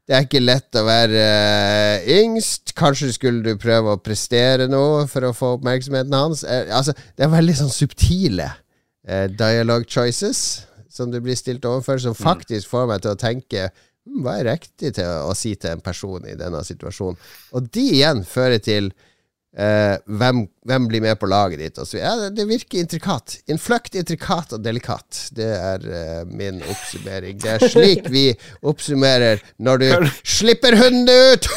det er ikke lett å være uh, yngst. Kanskje skulle du prøve å prestere noe for å få oppmerksomheten hans. Uh, altså, det er veldig sånn subtile uh, dialogue choices som du blir stilt overfor, som faktisk får meg til å tenke hm, hva er riktig til å, å si til en person i denne situasjonen? Og de igjen fører til eh, hvem, hvem blir med på laget ditt? Så, ja, det, det virker intrikat. Innfløkt, intrikat og delikat. Det er uh, min oppsummering. Det er slik vi oppsummerer når du slipper hundene ut.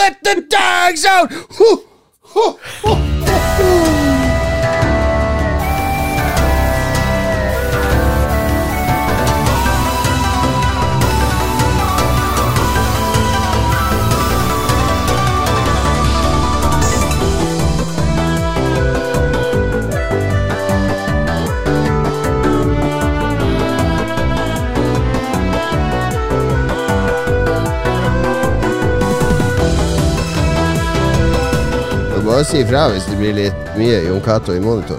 Let the dogs out? Ho, ho, ho, ho, ho. Jo si ifra hvis det blir litt mye Jon Cato i monitor.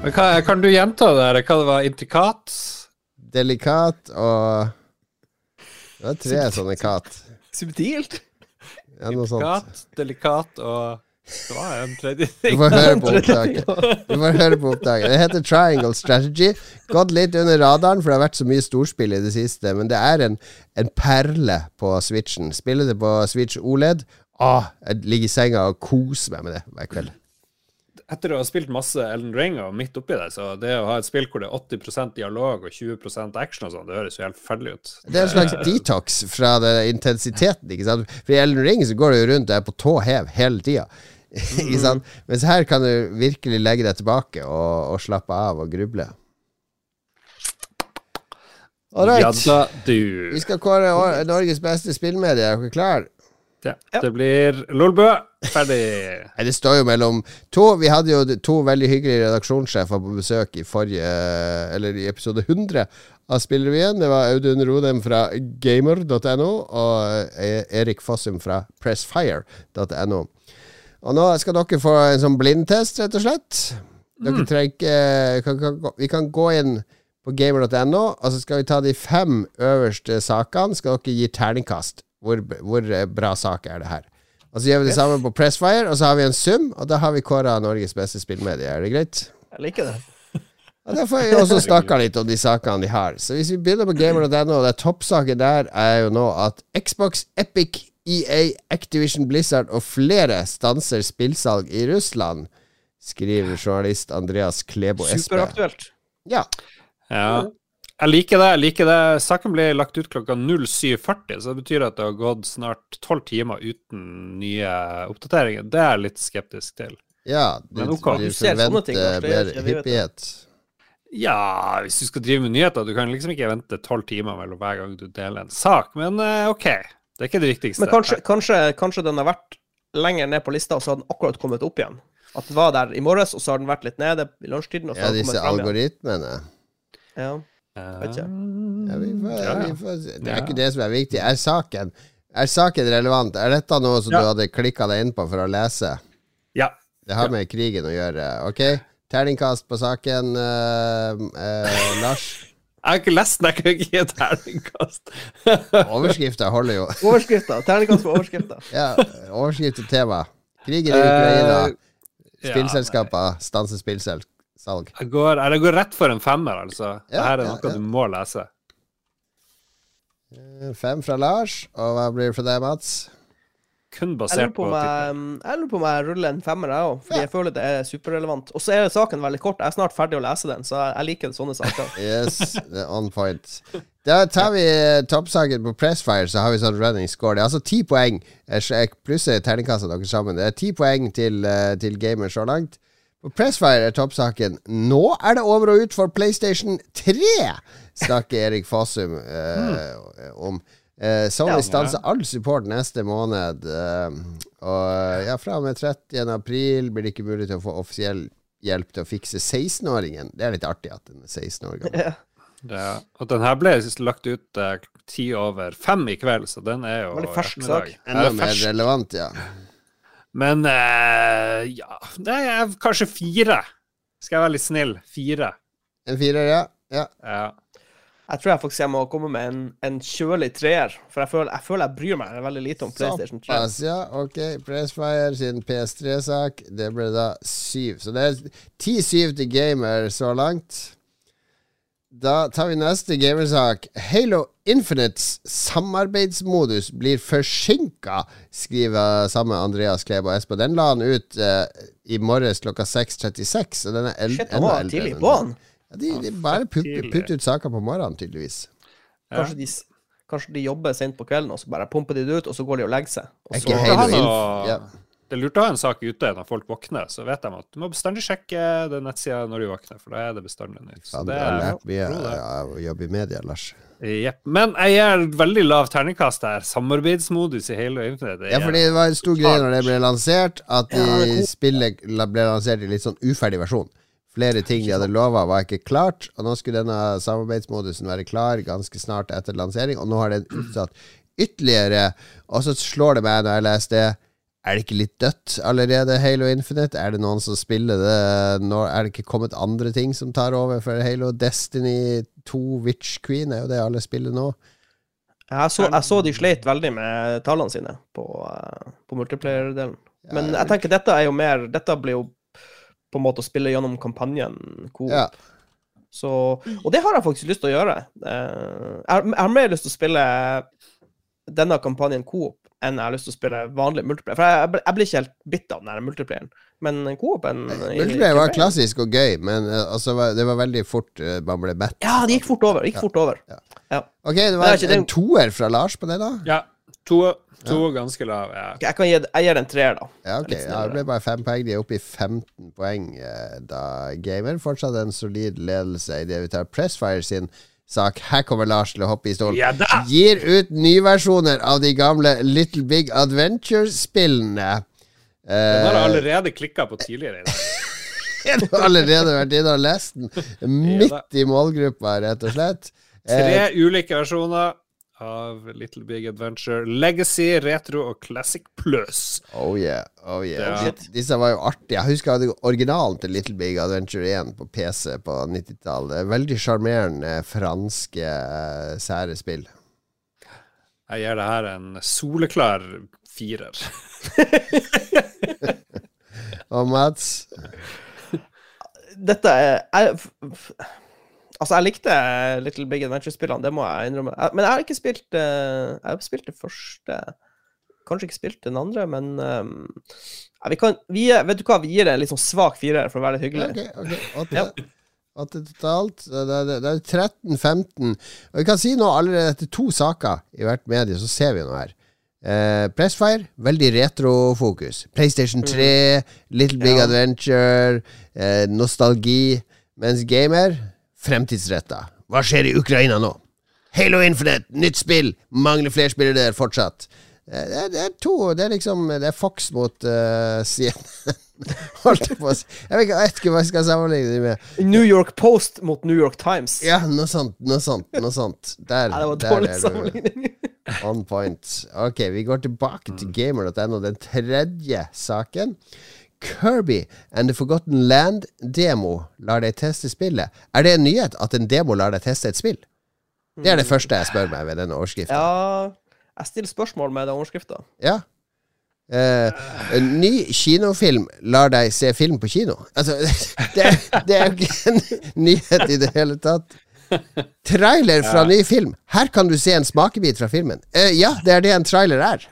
Men hva, kan du gjenta det der? Hva det var? Intrikat? Delikat og Det var tre sånne kat. [laughs] Subtilt. Ja, noe sånt. Delikat og Det var en tredje Du får høre [laughs] på opptaket. Du får høre på opptaket. Det heter Triangle Strategy. Gått litt under radaren, for det har vært så mye storspill i det siste. Men det er en, en perle på Switchen. Spiller det på Switch OLED. Ah, jeg ligger i senga og koser meg med det hver kveld. Etter å ha spilt masse Elden Ring og midt oppi det, så det å ha et spill hvor det er 80% dialog og 20% action og sånn, det høres jo helt forferdelig ut. Det er en slags detox fra den intensiteten. Ikke sant? For i Ellen Ring så går du jo rundt og er på tå hev hele tida. [laughs] ikke sant? Mens her kan du virkelig legge deg tilbake og, og slappe av og gruble. All right. Ja da. Vi skal kåre Norges beste spillmedie. Er dere klare? Ja, det blir Lolbø. Ferdig. [laughs] Det står jo mellom to. Vi hadde jo to veldig hyggelige redaksjonssjefer på besøk i forrige Eller i episode 100 av Spillrevyen. Det var Audun Rodem fra gamer.no og E- Erik Fossum fra pressfire.no. Og nå skal dere få en sånn blindtest, rett og slett. Dere trenger ikke kan, kan, Vi kan gå inn på gamer.no, og så skal vi ta de fem øverste sakene. Skal dere gi terningkast. Hvor, hvor eh, bra sak er det her? Og så gjør vi det samme på Pressfire, og så har vi en sum, og da har vi kåra Norges beste spillmedie. Er det greit? Jeg liker det. [laughs] Og Da får vi også [laughs] snakka litt om de sakene de har. Så hvis vi begynner på gamer.no, det toppsaken der er jo nå at Xbox, Epic, EA, Activision Blizzard og flere stanser spillsalg i Russland, skriver journalist Andreas Klebo Espe. Superaktuelt. Ja. Ja. Jeg liker det. jeg liker det. Saken ble lagt ut klokka 07.40, så det betyr at det har gått snart tolv timer uten nye oppdateringer. Det er jeg litt skeptisk til. ja du, Men okay. du forventer mer hyppighet. Ja, hvis du skal drive med nyheter, du kan liksom ikke vente tolv timer mellom hver gang du deler en sak, men eh, ok. Det er ikke det viktigste. Men kanskje, kanskje, kanskje den har vært lenger ned på lista, og så har den akkurat kommet opp igjen. At den var der i morges, og så har den vært litt nede i lunsjtiden. Og så Ja, har den disse kommet fram igjen. algoritmene. Ja. Eh, Vet ikke. Ja, vi får, Ja, ja. vi får, det er ikke det som er viktig. Er saken, er saken relevant? Er dette noe som Ja. du hadde klikka deg inn på for å lese? Ja. Det har med krigen å gjøre. Ok? Terningkast på saken, uh, uh, Lars. [laughs] Jeg har ikke lest den, jeg kan ikke gi terningkast. [laughs] Overskrifta holder jo. Overskrifta. Terningkast på overskrifta. Ja, overskrift til tema. Krigen i Ukraina. Eh, ja, Spillselskaper stanser spillsalg. Jeg går, eller jeg går rett for en femmer, altså. Ja, Dette er noe ja. du må lese. Eh, Fem fra Lars. Og hva blir det fra deg, Mats? Kun basert på jeg, lurer på om jeg ruller en femmer, jeg òg. Fordi jeg føler det er superrelevant. Og så er saken veldig kort. Jeg er snart ferdig å lese den, så jeg, liker sånne saker. [laughs] Yes, on point. Da tar vi eh, toppsaken på Pressfire, så har vi sånn running score. Det er altså ti poeng. Plusser terningkastet deres sammen. Det er ti poeng til, eh, til gamer så langt. På Pressfire er toppsaken Nå er det over og ut for PlayStation 3! Snakker Erik Fossum eh, om. Eh, Sony Ja. stanser all support neste måned. eh, og ja, fra og med 30. april blir det ikke mulig til å få offisiell hjelp til å fikse 16-åringen. Det er litt artig at den er 16 år gammel. Ja. Det, og den her ble lagt ut eh, ti over fem i kveld, så den er jo Veldig fersk sak. Enda mer fersk. relevant, ja. Men eh, ja Det er kanskje fire. Skal jeg være litt snill. Fire. En firer, ja. ja. Ja. Jeg tror jeg faktisk jeg må komme med en, en kjølig treer. For jeg føler, jeg føler jeg bryr meg veldig lite om PlayStation 3. Såpass, ja. Ok. Pressfire sin PS3-sak. Det ble da syv. Så det er ti-syv til gamer så langt. Da tar vi neste gamersak. Halo Infinites samarbeidsmodus blir forsinka, skriver samme Andreas Klebo Espo. Den la han ut eh, i morges klokka 6.36. Så den er el Shit, han var tidlig på han. Ja, de, de bare putter putt ut saker på morgenen, tydeligvis. Ja. Kanskje, de, kanskje de jobber sent på kvelden, og så bare pumper de det ut, og så går de og legger seg. Og Er så, ikke Ja, Ja. Det er lurt å ha en sak ute når folk våkner, så vet de at du må bestandig sjekke den nettsida når du våkner, for da er det bestandig nytt. Så det er lært mye bra, det. av å jobbe i media, Lars. Yep. Men jeg gir veldig lav terningkast her. Samarbeidsmodus i hele Infinite. Ja, er- fordi det var en stor greie når det ble lansert, at er de spillet ble lansert i litt sånn uferdig versjon. Flere ting de hadde lova, var ikke klart, og nå skulle denne samarbeidsmodusen være klar ganske snart etter lansering, og nå har den utsatt ytterligere. Og så slår det meg når jeg leser det, er det ikke litt dødt allerede, Halo Infinite? Er det noen som spiller det nå? Er det ikke kommet andre ting som tar over for Halo? Destiny 2, Witch Queen er jo det alle spiller nå. jeg, så, jeg så de sleit veldig med tallene sine på, eh, på multiplayer-delen. Men jeg tenker dette er jo mer Dette blir jo på en måte å spille gjennom kampanjen. Coop. Ja. Så, og det har jeg faktisk lyst til å gjøre. Eh, Jeg har, mer lyst til å spille denne kampanjen Coop enn jeg har lyst til å spille vanlig multiplayer. For jeg, jeg, blir ikke helt bitt av den multiplayeren. Men Coop-en Multiplayer var klassisk og gøy, men eh, altså, det var veldig fort eh, man ble mett. Ja, det gikk fort over. Gikk ja. fort over. Ja. Ja. Ok, det var ikke en toer fra Lars på det, da? Ja. To, to ganske lav. Ja. Okay, Jeg kan gi jeg gir den treer, da. Ja, ok. Ja, det ble bare fem poeng. De er oppe i 15 poeng eh, da gamer. Fortsatt en solid ledelse i det vi tar Pressfire sin sak. Her kommer Lars til å hoppe i stolen. Ja da! Gir ut nyversjoner av de gamle Little Big Adventure-spillene. Den har jeg Eh, allerede klikka på tidligere i dag. [laughs] du har allerede vært inne og lest den. Midt i målgruppa, rett og slett. Eh, Tre ulike versjoner av Little Big Adventure. Legacy, Retro og Classic Plus. Oh yeah, oh yeah. Ja. Disse var jo artige. Jeg husker jeg hadde originalen til Little Big Adventure 1 på PC på 90-tallet. Veldig sjarmerende franske eh, sære spill. Jeg gir det her en soleklar firer. [laughs] Og Mats? Dette er jeg, Altså, jeg likte Little Big Adventure-spillene, det må jeg innrømme. Jeg- Men jeg har ikke spilt eh, Jeg har spilt det første Kanskje ikke spilt den andre, men um, ja, vi kan, vi, Vet du hva, vi gir det en litt sånn svak firer for å være litt hyggelig. Ok, okay. Åtte. ja. totalt. Det er, det er 13-15. Og vi kan si nå allerede etter to saker i hvert medie, så ser vi noe her. Eh, Pressfire, veldig retrofokus. PlayStation 3, Little Big Ja. Adventure, eh, nostalgi. Mens gamer, fremtidsretta. Hva skjer i Ukraina nå? Halo Infinite, nytt spill! Mangler flere spillere der fortsatt. Eh, Det er, det er to Det er liksom Det er Fox mot uh, CNN. [laughs] Holdt jeg på å si. Jeg vet ikke, hva jeg skal sammenligne det med. New York Post mot New York Times. Ja, noe sånt, noe sånt. noe sånt Der, Nei, det var dårlig sammenligning. [laughs] on point. Ok, vi går tilbake til gamer.no. Den tredje saken. Kirby and the Forgotten Land-demo lar deg teste spillet. Er det en nyhet at en demo lar deg teste et spill? Det er det første jeg spør meg ved denne overskriften. Ja, jeg stiller spørsmål med den overskriften Ja. Uh, en ny kinofilm lar deg se film på kino. Altså, [laughs] det, det er jo ikke en nyhet i det hele tatt. Trailer fra ny film. Her kan du se en smakebit fra filmen. Uh, ja, det er det en trailer er.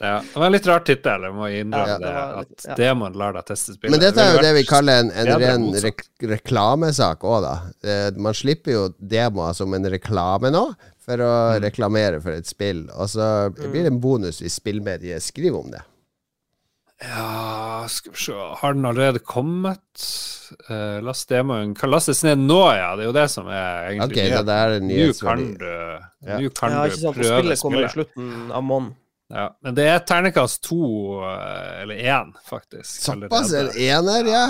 Ja, det var en litt rar tittel, jeg må innrømme Ja, det. det var At ja. demoen lar deg teste spillet. Men dette er jo det vi kaller en, en ren rek reklamesak òg, da. Eh, man slipper jo demoer som en reklame nå, for å Mm. reklamere for et spill. Og så blir det en bonus hvis spillmediet skriver om det. Ja, skal vi se Har den allerede kommet? Uh, last demoen kan lastes ned nå, ja. Det er jo det som er egentlig okay, det er Nå kan du, Ja. nå kan Ja, du prøve spillet Spillet kommer i slutten av måneden. Ja, men det er ternekast to, eh, eller én, faktisk. Såpass? En ener, ja.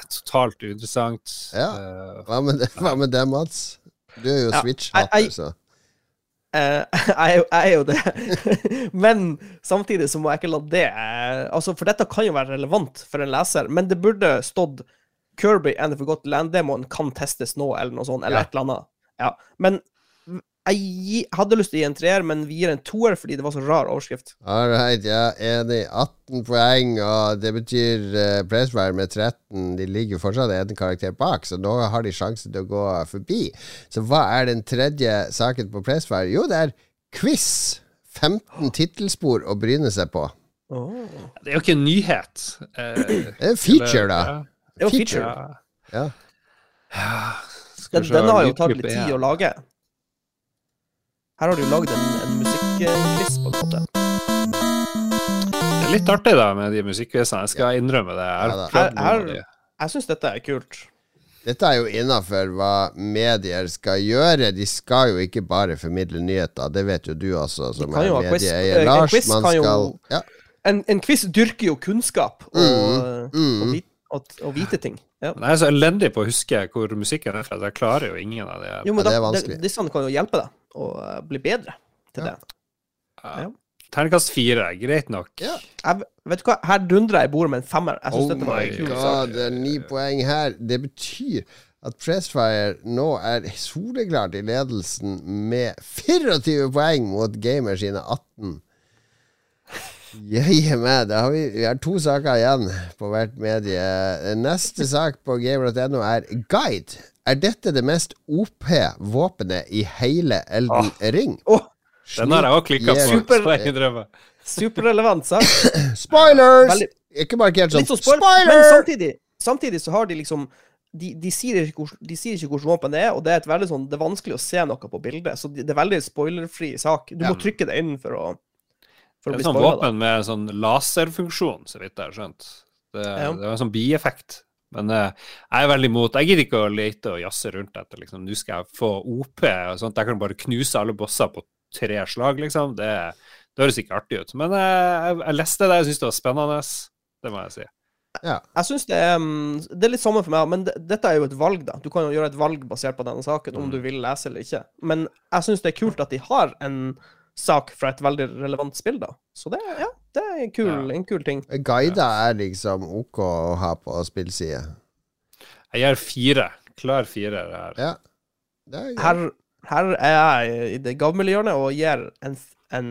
Det Totalt uinteressant. Ja. Eh, Hva med det, hva med det Mats? Du er jo Ja, Switch-hatter, så Eh, [laughs] jeg, er jo- jeg er jo det. [laughs] men samtidig så må jeg ikke la det Altså, For dette kan jo være relevant for en leser, men det burde stått Kirby and the Forgotten Land-demoen kan testes nå, eller noe sånt, eller Ja. et eller annet. Ja. Men jeg gi- hadde lyst til å gi en treer, men vi gir en toer fordi det var så rar overskrift. All right, er enig. 18 poeng, og det betyr uh, Pressfire med 13. De ligger fortsatt en karakter bak, så nå har de sjanse til å gå forbi. Så hva er den tredje saken på Pressfire? Jo, det er quiz. 15 tittelspor å bryne seg på. det er jo ikke en nyhet. Eh, Det er en feature, da. Ja. Det er Feature. feature. Ja. Ja. Den, den har jo tatt litt tid å lage. Her har du jo lagd en, en musikkquiz, på en måte. Det er litt artig, da, med de musikkvisene. Jeg skal innrømme det. Jeg Ja, da. har prøvd noen Her- av de. Jeg syns dette er kult. Dette er jo innafor hva medier skal gjøre. De skal jo ikke bare formidle nyheter. Det vet jo du også, som er medieeier. Lars, en quiz man skal jo- ja. En, en quiz dyrker jo kunnskap og, Mm, mm. og, og, og vite ting. Ja. Men jeg er så elendig på å huske hvor musikken er fra, Det jeg klarer jo ingen av de. Jo, men Ja, det er vanskelig. disse kan jo hjelpe deg å eh, bli bedre til Ja. det. Ja. Ja. Terningkast fire, greit nok. Ja. Jeg, vet du hva, her dundrer jeg i bordet med en femmer. Jeg synes Oh dette var en kul sak. det er ni poeng her. Det betyr at Pressfire nå er soleklart i ledelsen med 24 poeng mot Gamer sine 18. Jøye meg, da har vi, vi har to saker igjen på hvert medie. Neste sak på gamer.no er Guide. Er dette det mest OP våpenet i hele Elden Ring? Oh. Den har jeg òg klikka på. Super- superrelevant sak. [coughs] Spoilers! Veldig- Ikke markert sånn spoil, spoiler! men samtidig, samtidig så har de liksom de, de, sier ikke hvor, de sier ikke hvilket våpen det er, og det er, et veldig sånn, det er vanskelig å se noe på bildet. Så det det er veldig spoilerfri sak. Du Ja. må trykke det inn for å, for å Det er spoila. våpen med en sånn laserfunksjon, så vidt jeg har skjønt. Det, Ja. det er en sånn bieffekt. Men uh, jeg er veldig imot Jeg gidder ikke å lete og jazze rundt etter liksom. Nå skal jeg få OP og sånt. Jeg kan bare knuse alle bosser på tre slag, liksom. Det, det høres ikke artig ut. Men uh, jeg, jeg leste det, jeg syntes det var spennende. Det må jeg si. Jeg synes det er mm, Det er litt samme for meg, men det, dette er jo et valg, da. Du kan jo gjøre et valg basert på denne saken, om Mm. du vil lese eller ikke. Men jeg syns det er kult at de har en sak fra et veldig relevant spill, da. Så det, ja, det er en kul, Ja. en kul ting. Guider er liksom ok å ha på spillside. Jeg gir fire. Klar firer her. Ja. Det er. Her, her er jeg i det gavmildhjørnet og gir en, en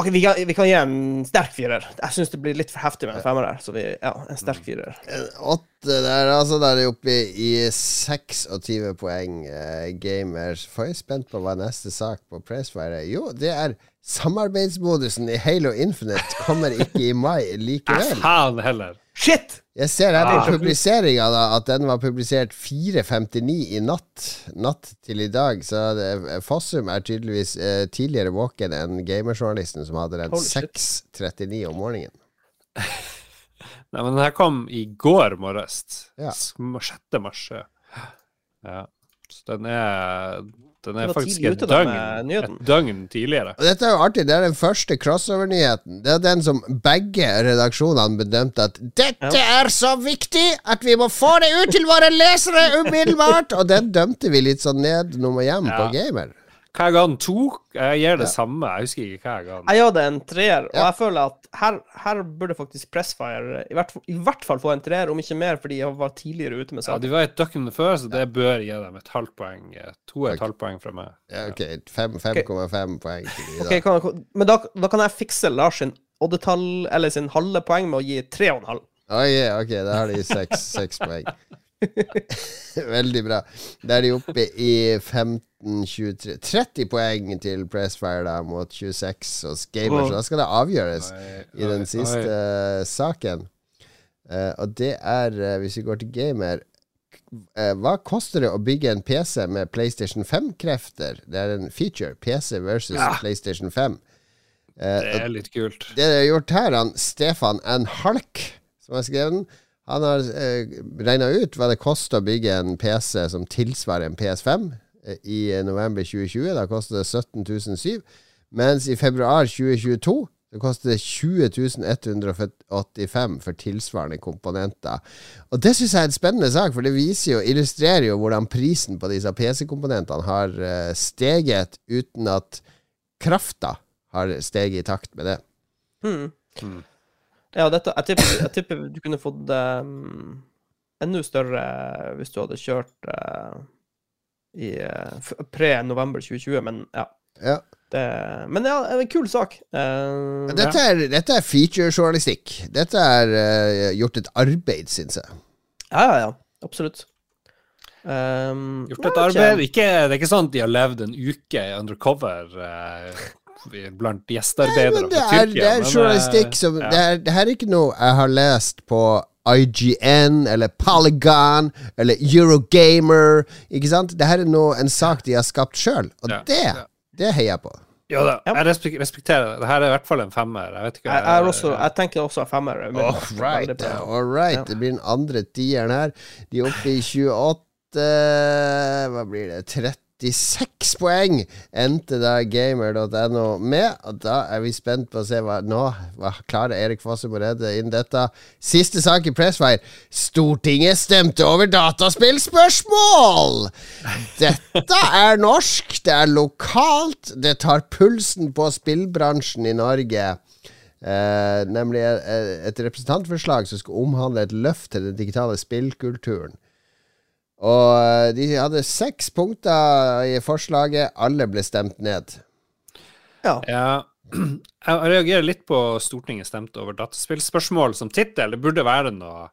Ok, vi kan, vi kan gi en sterk firer. Jeg syns det blir litt for heftig med en femmer der. så vi, ja, en sterk firer. En Åtte der, altså. Der er det oppe i 26 poeng. Eh, gamers. Får jeg spent på hva neste sak på Pressfire er. Jo, det er samarbeidsmodusen i Halo Infinite kommer ikke i mai likevel. faen heller. Shit! Jeg ser her Ah. på publiseringa at den var publisert 4.59 i natt. Natt til i dag. Så det, Fossum er tydeligvis eh, tidligere våken enn gamerjournalisten som hadde den 6.39 om morgenen. [laughs] Nei, men den her kom i går morges. Ja. Sm- 6. mars. ja. Ja. Så den er Den er faktisk et døgn, et døgn tidligere. Og dette er jo artig. Det er den første crossover-nyheten. Det er den som begge redaksjonene bedømte at dette er så viktig at vi må få det ut til våre lesere umiddelbart! Og den dømte vi litt sånn ned nummer hjem på Ja. Gamer. Hva jeg ga den? To? Jeg gir det samme. Jeg husker ikke hva jeg ga den. Jeg ga det en treer, og Ja. jeg føler at her, her burde faktisk Pressfire i hvert, fall- i hvert fall få en treer, om ikke mer, fordi jeg var tidligere ute med Ja, de var et døgn før, så det bør gi dem et halvt poeng. eh, To og et halvt poeng fra meg. Ja, ok, fem- 5,5 poeng til de, da. Okay, kan, men da, da kan jeg fikse Lars sin oddetall, eller sin halve poeng, med å gi tre og en halv. Oi, ok, da har de seks poeng. [laughs] Veldig bra. Da er de oppe i 15-23 30 poeng til Pressfire da, mot 26 hos Gamer, så da skal det avgjøres i den siste eh, saken. Uh, og det er, uh, hvis vi går til Gamer uh, Hva koster det å bygge en PC med PlayStation 5-krefter? Det er en feature. PC versus Ja. PlayStation 5. Eh, Det er litt kult. det de har gjort her, han Stefan N. Halk, som har skrevet den, han har eh, regna ut hva det koster å bygge en PC som tilsvarer en PS5 eh, i november 2020. Da koster det 17 700, mens i februar 2022 det koster det 20 185 for tilsvarende komponenter. Og det syns jeg er en spennende sak, for det viser jo, illustrerer jo hvordan prisen på disse PC-komponentene har eh, steget uten at krafta har steget i takt med det. Hmm. Hmm. Ja, dette, jeg, tipper, jeg tipper du kunne fått um, enda større hvis du hadde kjørt uh, i uh, pre-november 2020, men ja. Ja. Det, men ja, en kul sak. Uh, Dette er, dette er feature-journalistikk. Dette er gjort et arbeid, syns jeg. ja, ja, ja. Absolutt. Um, Gjort et arbeid. ikke. Det er ikke sånn at de har levd en uke undercover eh, blant gjestearbeidere fra Tyrkia. det er men, eh, journalistikk som ja. det, er, det her er ikke noe jeg har lest på IGN eller Polygon eller Eurogamer. Ikke sant? Det her er noe, en sak de har skapt sjøl, og Ja, det, ja. det heier jeg på. Ja da, jeg respekterer det. Dette er i hvert fall en femmer. Jeg vet ikke Jeg, er også, jeg tenker også femmer. men- All right, all right. Det blir den andre tieren her. De er oppe i 28 Hva blir det? 36 poeng endte da gamer.no med. Og da er vi spent på å se hva Nå hva klarer Erik Fossum å redde inn dette. Siste sak i Pressfire. Stortinget stemte over dataspillspørsmål! Dette er norsk, det er lokalt, det tar pulsen på spillbransjen i Norge. Eh, nemlig eh, et representantforslag som skal omhandle et løft til den digitale spillkulturen. Og eh, de hadde seks punkter i forslaget. Alle ble stemt ned. Ja. Ja. [clears throat] Jeg reagerer litt på Stortinget stemte over dataspillspørsmål som tittel. Det burde være noe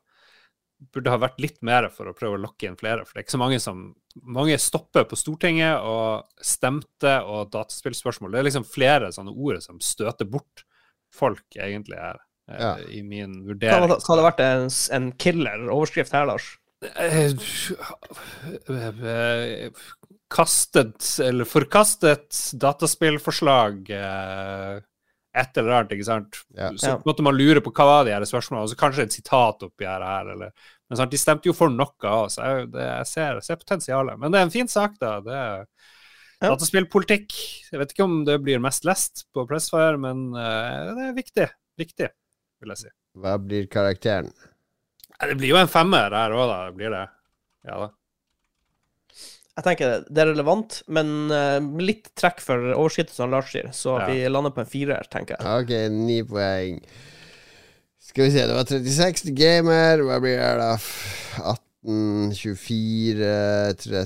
Burde ha vært litt mer for å prøve å lokke inn flere. For det er ikke så mange som Mange stopper på Stortinget og stemte og dataspillspørsmål. Det er liksom flere sånne ord som støter bort folk, egentlig, her. eh, Ja. I min vurdering. hadde hva hadde vært en, en killer-overskrift her, Lars? Kastet, eller forkastet dataspillforslag eh, Et eller annet, ikke sant. Ja. Så måtte man lure på hva var de her spørsmålene, og så kanskje et sitat oppi her. her eller, men sant, De stemte jo for noe òg, så jeg, det, jeg ser, ser potensialet. Men det er en fin sak, da. Det er Ja. Dataspillpolitikk. Jeg vet ikke om det blir mest lest på Pressfire, men uh, det er viktig. Viktig, vil jeg si. Hva blir karakteren? Det blir jo en femmer her òg, da. Blir det. Ja da. Jeg tenker det er relevant, men eh, litt trekk for overskrittet, som Lars sier. Så Ja. vi lander på en firer, tenker jeg. Ok, ni poeng. Skal vi se, det var 36 til gamer. Hva blir det da? 18, 24,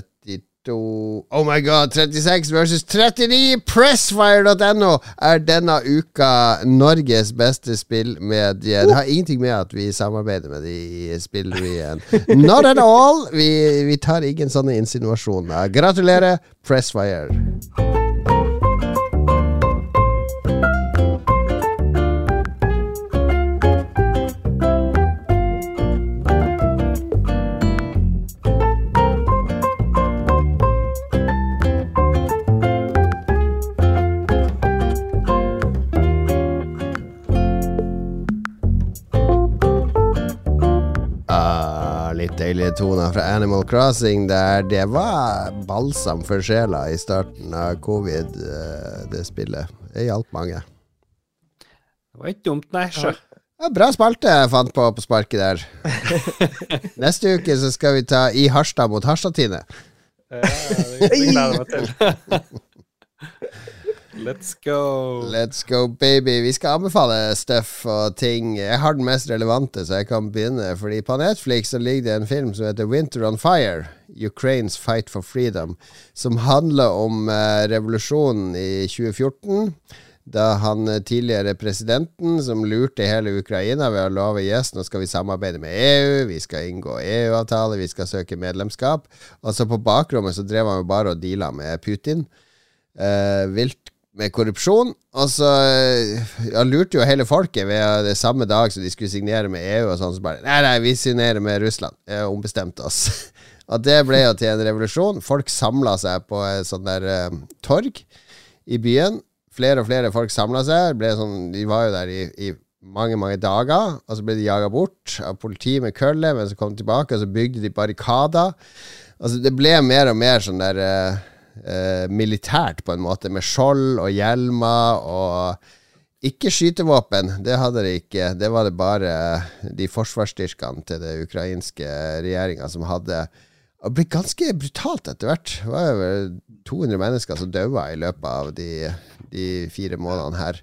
32 Oh my god, 36 versus 39! Pressfire.no er denne uka Norges beste spillmedie. Det har ingenting med at vi samarbeider med de i spillrevyen. Not at all! Vi, vi tar ingen sånne insinuasjoner. Gratulerer, Pressfire. Klingetona fra Animal Crossing der det var balsam for sjela i starten av covid, eh, det spillet. Det hjalp mange. Det var ikke dumt, nei. Sjø. Ja, bra spalte jeg fant på på sparket der. [laughs] Neste uke så skal vi ta I Harstad mot Harstad-Tine. Ja, det gleder jeg meg til. [laughs] Let's go. Let's go, baby. Vi skal anbefale stuff og ting. Jeg har den mest relevante, så jeg kan begynne. Fordi på Netflix så ligger det en film som heter Winter on Fire. Ukraines Fight for Freedom. Som handler om eh, revolusjonen i 2014. Da han eh, tidligere presidenten som lurte hele Ukraina ved å love yes, nå skal vi samarbeide med EU, vi skal inngå EU-avtale, vi skal søke medlemskap. Og så på bakrommet så drev han jo bare og deala med Putin. Eh, vilt med korrupsjon. Og så eh, Han lurte jo hele folket ved det samme dag som de skulle signere med EU, og sånn, så bare Nei, nei, vi signerer med Russland. Jeg ombestemte ombestemt oss. [laughs] og det ble jo til en revolusjon. Folk samla seg på et sånt der um, torg i byen. Flere og flere folk samla seg. Ble sånn, de var jo der i, i mange, mange dager. Og så ble de jaga bort av politi med kølle, men så kom de tilbake, og så bygde de barrikader. Altså, det ble mer og mer sånn der eh, eh, militært, på en måte, med skjold og hjelmer og ikke skytevåpen, det hadde de ikke. Det var det bare de forsvarsstyrkene til det ukrainske regjeringa som hadde. Det ble ganske brutalt etter hvert. Det var over 200 mennesker som daua i løpet av de, de fire månedene her.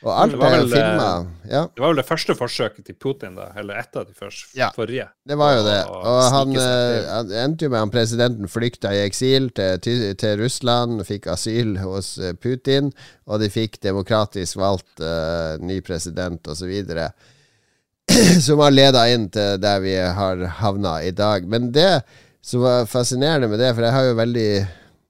Og alt Det er vel, filma. Ja. Det var vel det første forsøket til Putin, da. Eller et av de første, Ja. forrige. Det var jo det. Og Og han, eh, han endte jo med at presidenten flykta i eksil til, til, til Russland, fikk asyl hos eh, Putin, og de fikk demokratisk valgt uh, ny president osv. [clears throat] Som har leda inn til der vi har havna i dag. Men det som var fascinerende med det, for jeg har jo veldig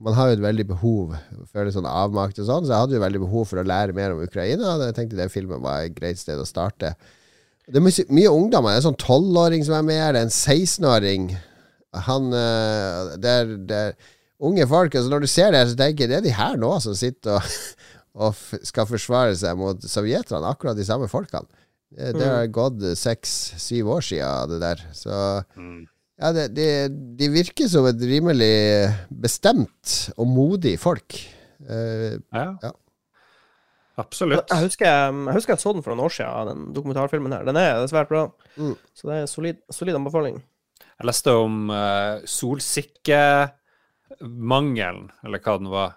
man har jo et veldig behov for litt sånn avmakt og sånn, så jeg hadde jo veldig behov for å lære mer om Ukraina. Og jeg tenkte den filmen var et greit sted å starte. Det er mye, mye ungdommer. Det er en sånn tolvåring som er med her. Det er en 16-åring. Han eh, Det er, det er unge folk. Altså når du ser det så tenker jeg det er de her nå som sitter og, [laughs] og skal forsvare seg mot sovjeterne. Akkurat de samme folkene. Det, det har gått seks-syv år siden det der. Så Mm. Ja, det, de, de virker som et rimelig bestemt og modig folk. Eh, Ja. Ja. Absolutt. Jeg husker jeg husker jeg så den for noen år siden, den dokumentarfilmen her. Den er svært bra. Mm. Så det er solid, solid anbefaling. Jeg leste om uh, solsikkemangelen, eller hva den var.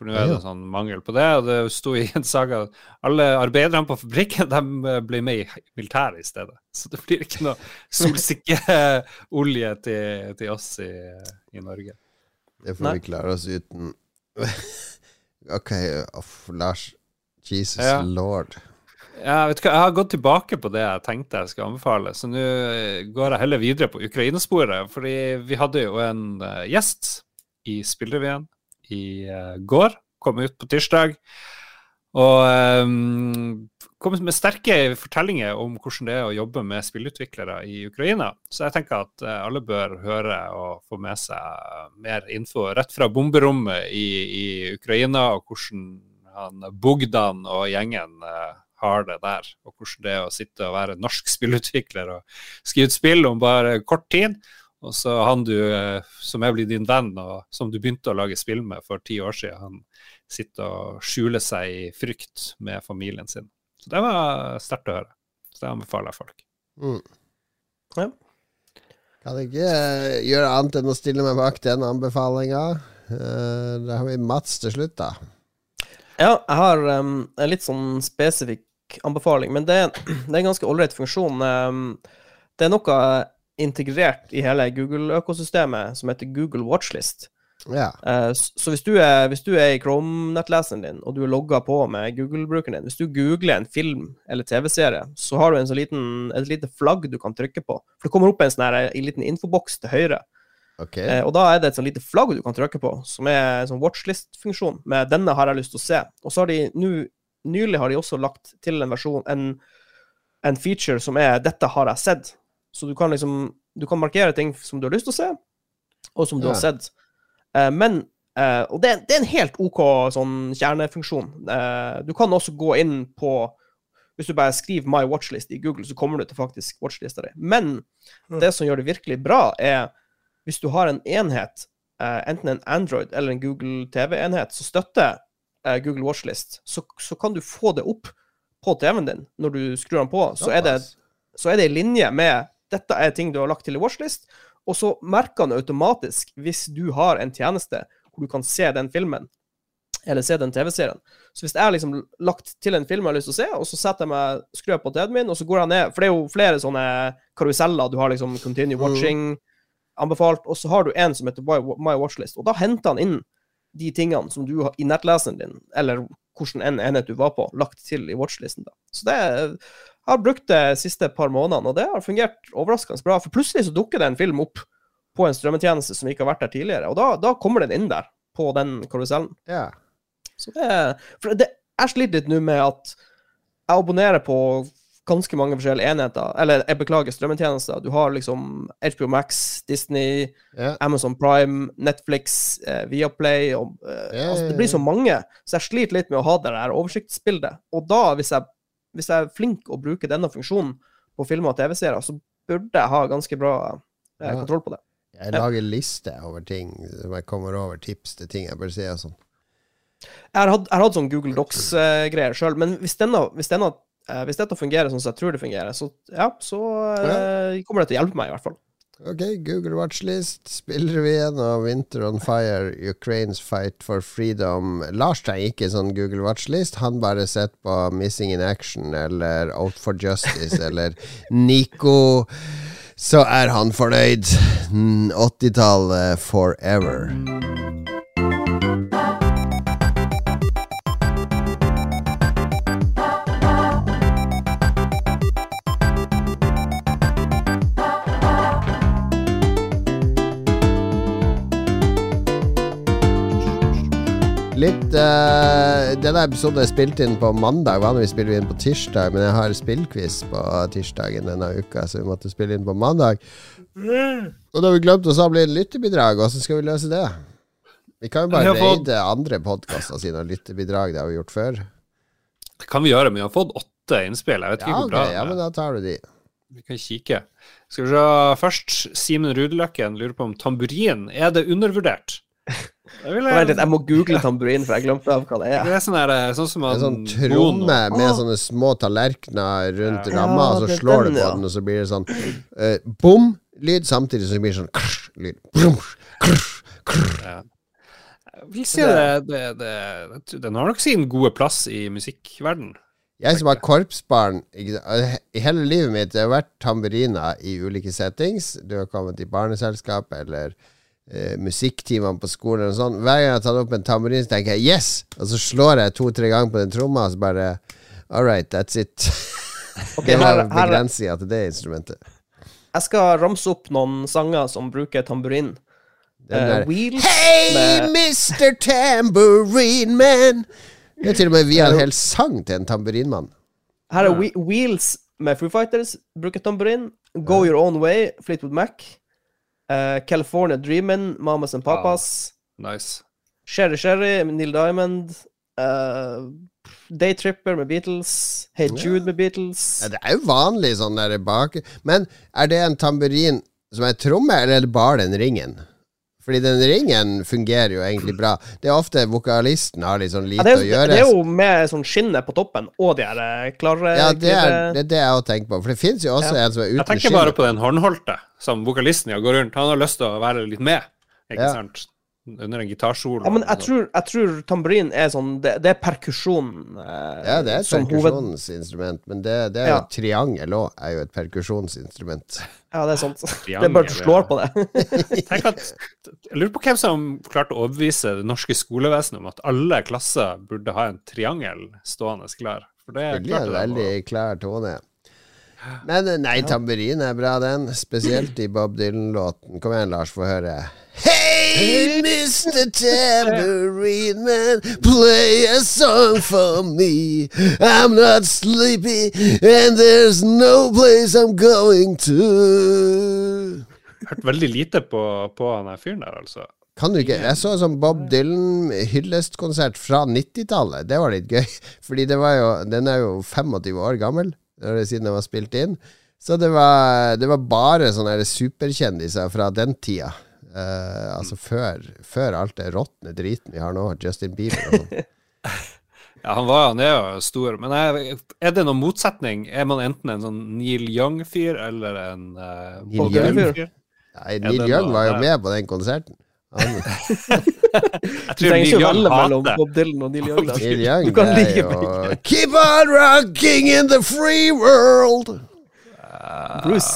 For nå er det sånn mangel på det. Og det sto i en saga at alle arbeiderne på fabrikken [laughs] de blir med i militæret i stedet. Så det blir ikke noe [laughs] solsikkeolje til, til oss i, i Norge. det får Nei. vi klare oss uten. [laughs] ok, off, Lars. Jesus Ja. lord. Ja, vet du hva, Jeg har gått tilbake på det jeg tenkte jeg skal anbefale, så nå går jeg heller videre på Ukraina-sporet. Fordi vi hadde jo en eh, gjest i Spillrevyen i eh, går, kom ut på tirsdag, og um, kom med sterke fortellinger om hvordan det er å jobbe med spillutviklere i Ukraina. Så jeg tenker at eh, alle bør høre og få med seg mer info rett fra bomberommet i, i Ukraina, og hvordan han Bogdan og gjengen uh, har det der, og hvordan det er å sitte og være norsk spillutvikler og skrive ut spill om bare kort tid. Og så han du, eh, som er blitt din venn, og som du begynte å lage spill med for ti år siden, han sitter og skjuler seg i frykt med familien sin. Så det var sterkt å høre. Så det anbefaler jeg folk. Mm. Ja. Kan ikke eh, gjøre annet enn å stille meg bak den anbefalinga. Uh, da har vi Mats til slutt, da. Ja, jeg har um, en litt sånn spesifikk anbefaling, men det, [clears throat] det er en ganske ålreit funksjon. Um, det er noe integrert i hele Google-økosystemet som heter Google Watchlist. Ja. Uh, så hvis du, er, hvis du er i Chrome-nettleseren din, og du er logga på med Google-brukeren din, hvis du googler en film eller TV-serie, så har du en sånn liten, et lite flagg du kan trykke på. For det kommer opp en sånn her, en liten infoboks til høyre. Okay. Eh, og da er det et sånn lite flagg du kan trykke på, som er en sånn watchlist-funksjon med 'denne har jeg lyst til å se'. Og så har de nu, Nylig har de også lagt til en versjon, en, en feature som er 'dette har jeg sett'. Så du kan liksom Du kan markere ting som du har lyst til å se, og som du Ja. har sett. Uh, men uh, Og det, det er en helt OK sånn kjernefunksjon. Uh, du kan også gå inn på Hvis du bare skriver 'My watchlist' i Google, så kommer du til faktisk watchlista di. Men det som gjør det virkelig bra, er hvis du har en enhet, enten en Android eller en Google TV-enhet, som støtter Google Watchlist, så, så kan du få det opp på TV-en din når du skrur den på. Så er det så er det i linje med dette er ting du har lagt til i watchlist, og så merker han automatisk hvis du har en tjeneste hvor du kan se den filmen, eller se den TV-serien. Så hvis jeg har liksom lagt til en film jeg har lyst til å se, og så setter jeg meg, skrur jeg på TV-en min, og så går jeg ned For det er jo flere sånne karuseller. Du har liksom Continue Watching anbefalt, og så har du en som heter My, Watchlist, og da henter han inn de tingene som du har i nettleseren din, eller hvilken en enhet du var på, lagt til i watchlisten. da. Så det jeg har brukt det de siste par månedene, og det har fungert overraskende bra. For plutselig så dukker det en film opp på en strømmetjeneste som ikke har vært der tidligere, og da, da kommer den inn der, på den karusellen. Yeah. Så det, for det Jeg sliter litt nå med at jeg abonnerer på ganske mange forskjellige enheter. Eller jeg beklager, strømmetjenester. Du har liksom HBO Max, Disney, yeah. Amazon Prime, Netflix, eh, Viaplay og, eh, yeah, altså, Det blir så mange, så jeg sliter litt med å ha det der oversiktsbildet. Og da, hvis jeg, hvis jeg er flink å bruke denne funksjonen på filmer og TV-serier, så burde jeg ha ganske bra eh, kontroll på det. Jeg lager liste over ting som jeg kommer over, tips til ting jeg bør og sånn. Jeg har hatt, jeg har hatt sånn Google Docs-greier sjøl, men hvis, denne, hvis, denne, eh, hvis dette fungerer sånn som jeg tror det fungerer, så, ja, så eh, kommer det til å hjelpe meg, i hvert fall. Ok, Google Watchlist. Spiller vi igjen av Winter on Fire, Ukraine's Fight for Freedom. Lars trenger ikke sånn Google Watchlist. Han bare sett på Missing in Action eller Out for Justice [laughs] eller Nico. Så er han fornøyd. Mm, 80-tallet forever. Litt uh, Denne episoden er spilt inn på mandag. Vanligvis spiller vi inn på tirsdag, men jeg har spillquiz på tirsdagen denne uka, så vi måtte spille inn på mandag. Og da har vi glemt å samle inn lyttebidrag. Hvordan skal vi løse det? Vi kan jo bare reide fått- raide andre podkaster sine lyttebidrag. Det har vi gjort før. Det kan vi gjøre, men vi har fått åtte innspill. Jeg vet ikke Ja, hvor bra okay, ja, men da tar du de. Vi kan kikke. Skal vi se først. Simen Rudløkken lurer på om tamburin er det undervurdert. Det, vil Vent litt, jeg, jeg må google tamburin, for jeg glemte av hva det er. det er sånn, der, sånn som En sånn tromme med Åh. sånne små tallerkener rundt Ja. ramma, og så slår den, du på ja. den, og så blir det sånn uh, bom-lyd, samtidig som det blir sånn krr-lyd. Krr, krr. Jeg vil si det, det, det, Den har nok sin gode plass i musikkverden. Jeg som har korpsbarn I hele livet mitt Det har vært tamburiner i ulike settings. Du har kommet i barneselskap eller eh, musikktimene på skolen og sånn. Hver gang jeg tar opp en tamburin, så tenker jeg 'yes!' Og så slår jeg to-tre ganger på den tromma, og så bare All right, that's it. [laughs] Okay, det var begrensinga til det instrumentet. jeg skal ramse opp noen sanger som bruker tamburin. Eh, Wheels Hey, med Mr. Tambourine Man! Det er til og med vi har en hel sang til en tamburinmann. Her er Whe- Wheels med Foo Fighters, bruker tamburin. Go Your Own Way, Fleetwood Mac. Eh, California Dreamin', Mamas and Papas. Nice. Sherry Sherry med Neil Diamond. Uh, Daytripper med Beatles. Hey Jude med Beatles. Ja, det er jo vanlig sånn der bak Men er det en tamburin som er tromme, eller er det bare den ringen? Fordi den ringen fungerer jo egentlig bra. Det er ofte vokalisten har litt sånn Ja, lite å gjøre. det er jo med sånn skinne på toppen og de her eh, klare ja, det er, det er det jeg også tenker på. For det fins jo også Ja. en som er Jeg uten tenker bare på den håndholdte som vokalisten ja, går rundt. Han har lyst til å være litt med, ikke Ja. sant? Under en gitarsolo. Ja, men jeg tror, jeg tror tamburin er sånn Det, det er perkusjon eh, Ja, det er et perkusjonsinstrument, men det, det er jo Ja. et triangel òg, er jo et perkusjonsinstrument. [laughs] Ja, det er sant. Triangel, [laughs] Det er bare du slår på det. [laughs] Tenk at, jeg lurer på hvem som klarte å overbevise det norske skolevesenet om at alle klasser burde ha en triangel stående klar. For det klarte de. veldig klar tone. Men eh, nei, tamburin er bra, den. Spesielt i Bob Dylan-låten. Kom igjen, Lars, få høre. Hey, Mr. [laughs] Tambourine Man, play a song for me. I'm not sleepy, and there's no place I'm going to. Hørt veldig lite på, på han fyren der, altså. Kan du ikke Jeg så sånn Bob Dylan hyllestkonsert fra 90-tallet. Det var litt gøy. [laughs] Fordi det var jo Den er jo 25 år gammel siden den var spilt inn. Så det var, det var bare sånne superkjendiser fra den tida. Eh, altså før, før alt det råtne driten vi har nå, Justin Bieber og. [laughs] Ja, han, var, han er jo stor. Men er, er det noen motsetning? Er man enten en sånn Neil Young-fyr eller en uh, Neil Dylan-fyr? Nei, Er Neil Young noe var jo med på den konserten. Han, [laughs] Jeg tror Neil Young mellom Bob Dylan og Neil Young. Neil Young [laughs] Du kan er like jo begge. Keep on rocking in the free world! Bruce.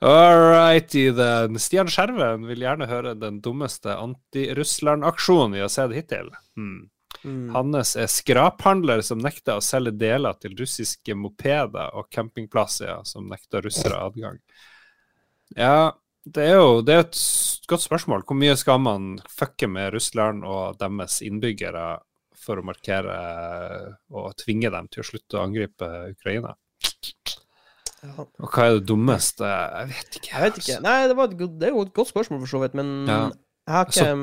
All righty then. Stian Skjerven vil gjerne høre den dummeste anti-Russland-aksjonen vi har sett hittil. Hmm. Mm. Hannes er skraphandler som nekter å selge deler til russiske mopeder og campingplasser som nekter russere adgang. Ja, det er jo det er et godt spørsmål. Hvor mye skal man fucke med Russland og deres innbyggere for å markere og tvinge dem til å slutte å angripe Ukraina? Ja. Og hva er det dummeste? Jeg vet ikke. Jeg vet ikke. Nei, det, var et, godt- det er jo et godt spørsmål, for så vidt, men Ja. jeg har ikke um,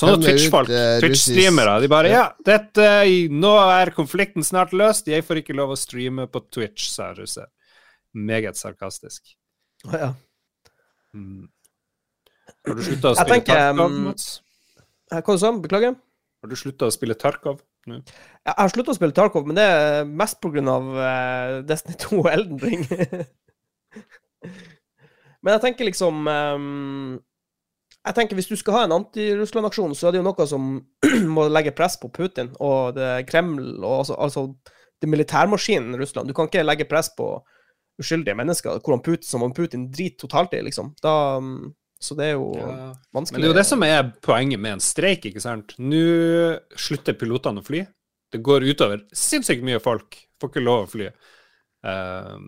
Sånne Twitch-folk, eh, Twitch-streamere, de bare Ja, dette, nå er konflikten snart løst, jeg får ikke lov å streame på Twitch, sa russer. Meget sarkastisk. Ja. Mm. Har du slutta å spille tenker, Tarkov, um, Mats? Hva du sa du? Beklager? Har du slutta å spille Tarkov nå? Jeg har slutta å spille Tarkov, men det er mest grunn av eh, Destiny 2 og Elden Ring. [laughs] men jeg tenker liksom um, Jeg tenker Hvis du skal ha en anti-Russland-aksjon, så er det jo noe som [clears throat] må legge press på Putin og det Kreml og altså, altså det militærmaskinen Russland. Du kan ikke legge press på uskyldige mennesker hvordan Putin, som om Putin driter totalt i, liksom. Da, mm, så det er jo Ja. vanskelig. Men det er jo det som er poenget med en streik, ikke sant. Nå slutter pilotene å fly. Det går utover sinnssykt mye folk. Får ikke lov å fly. Uh,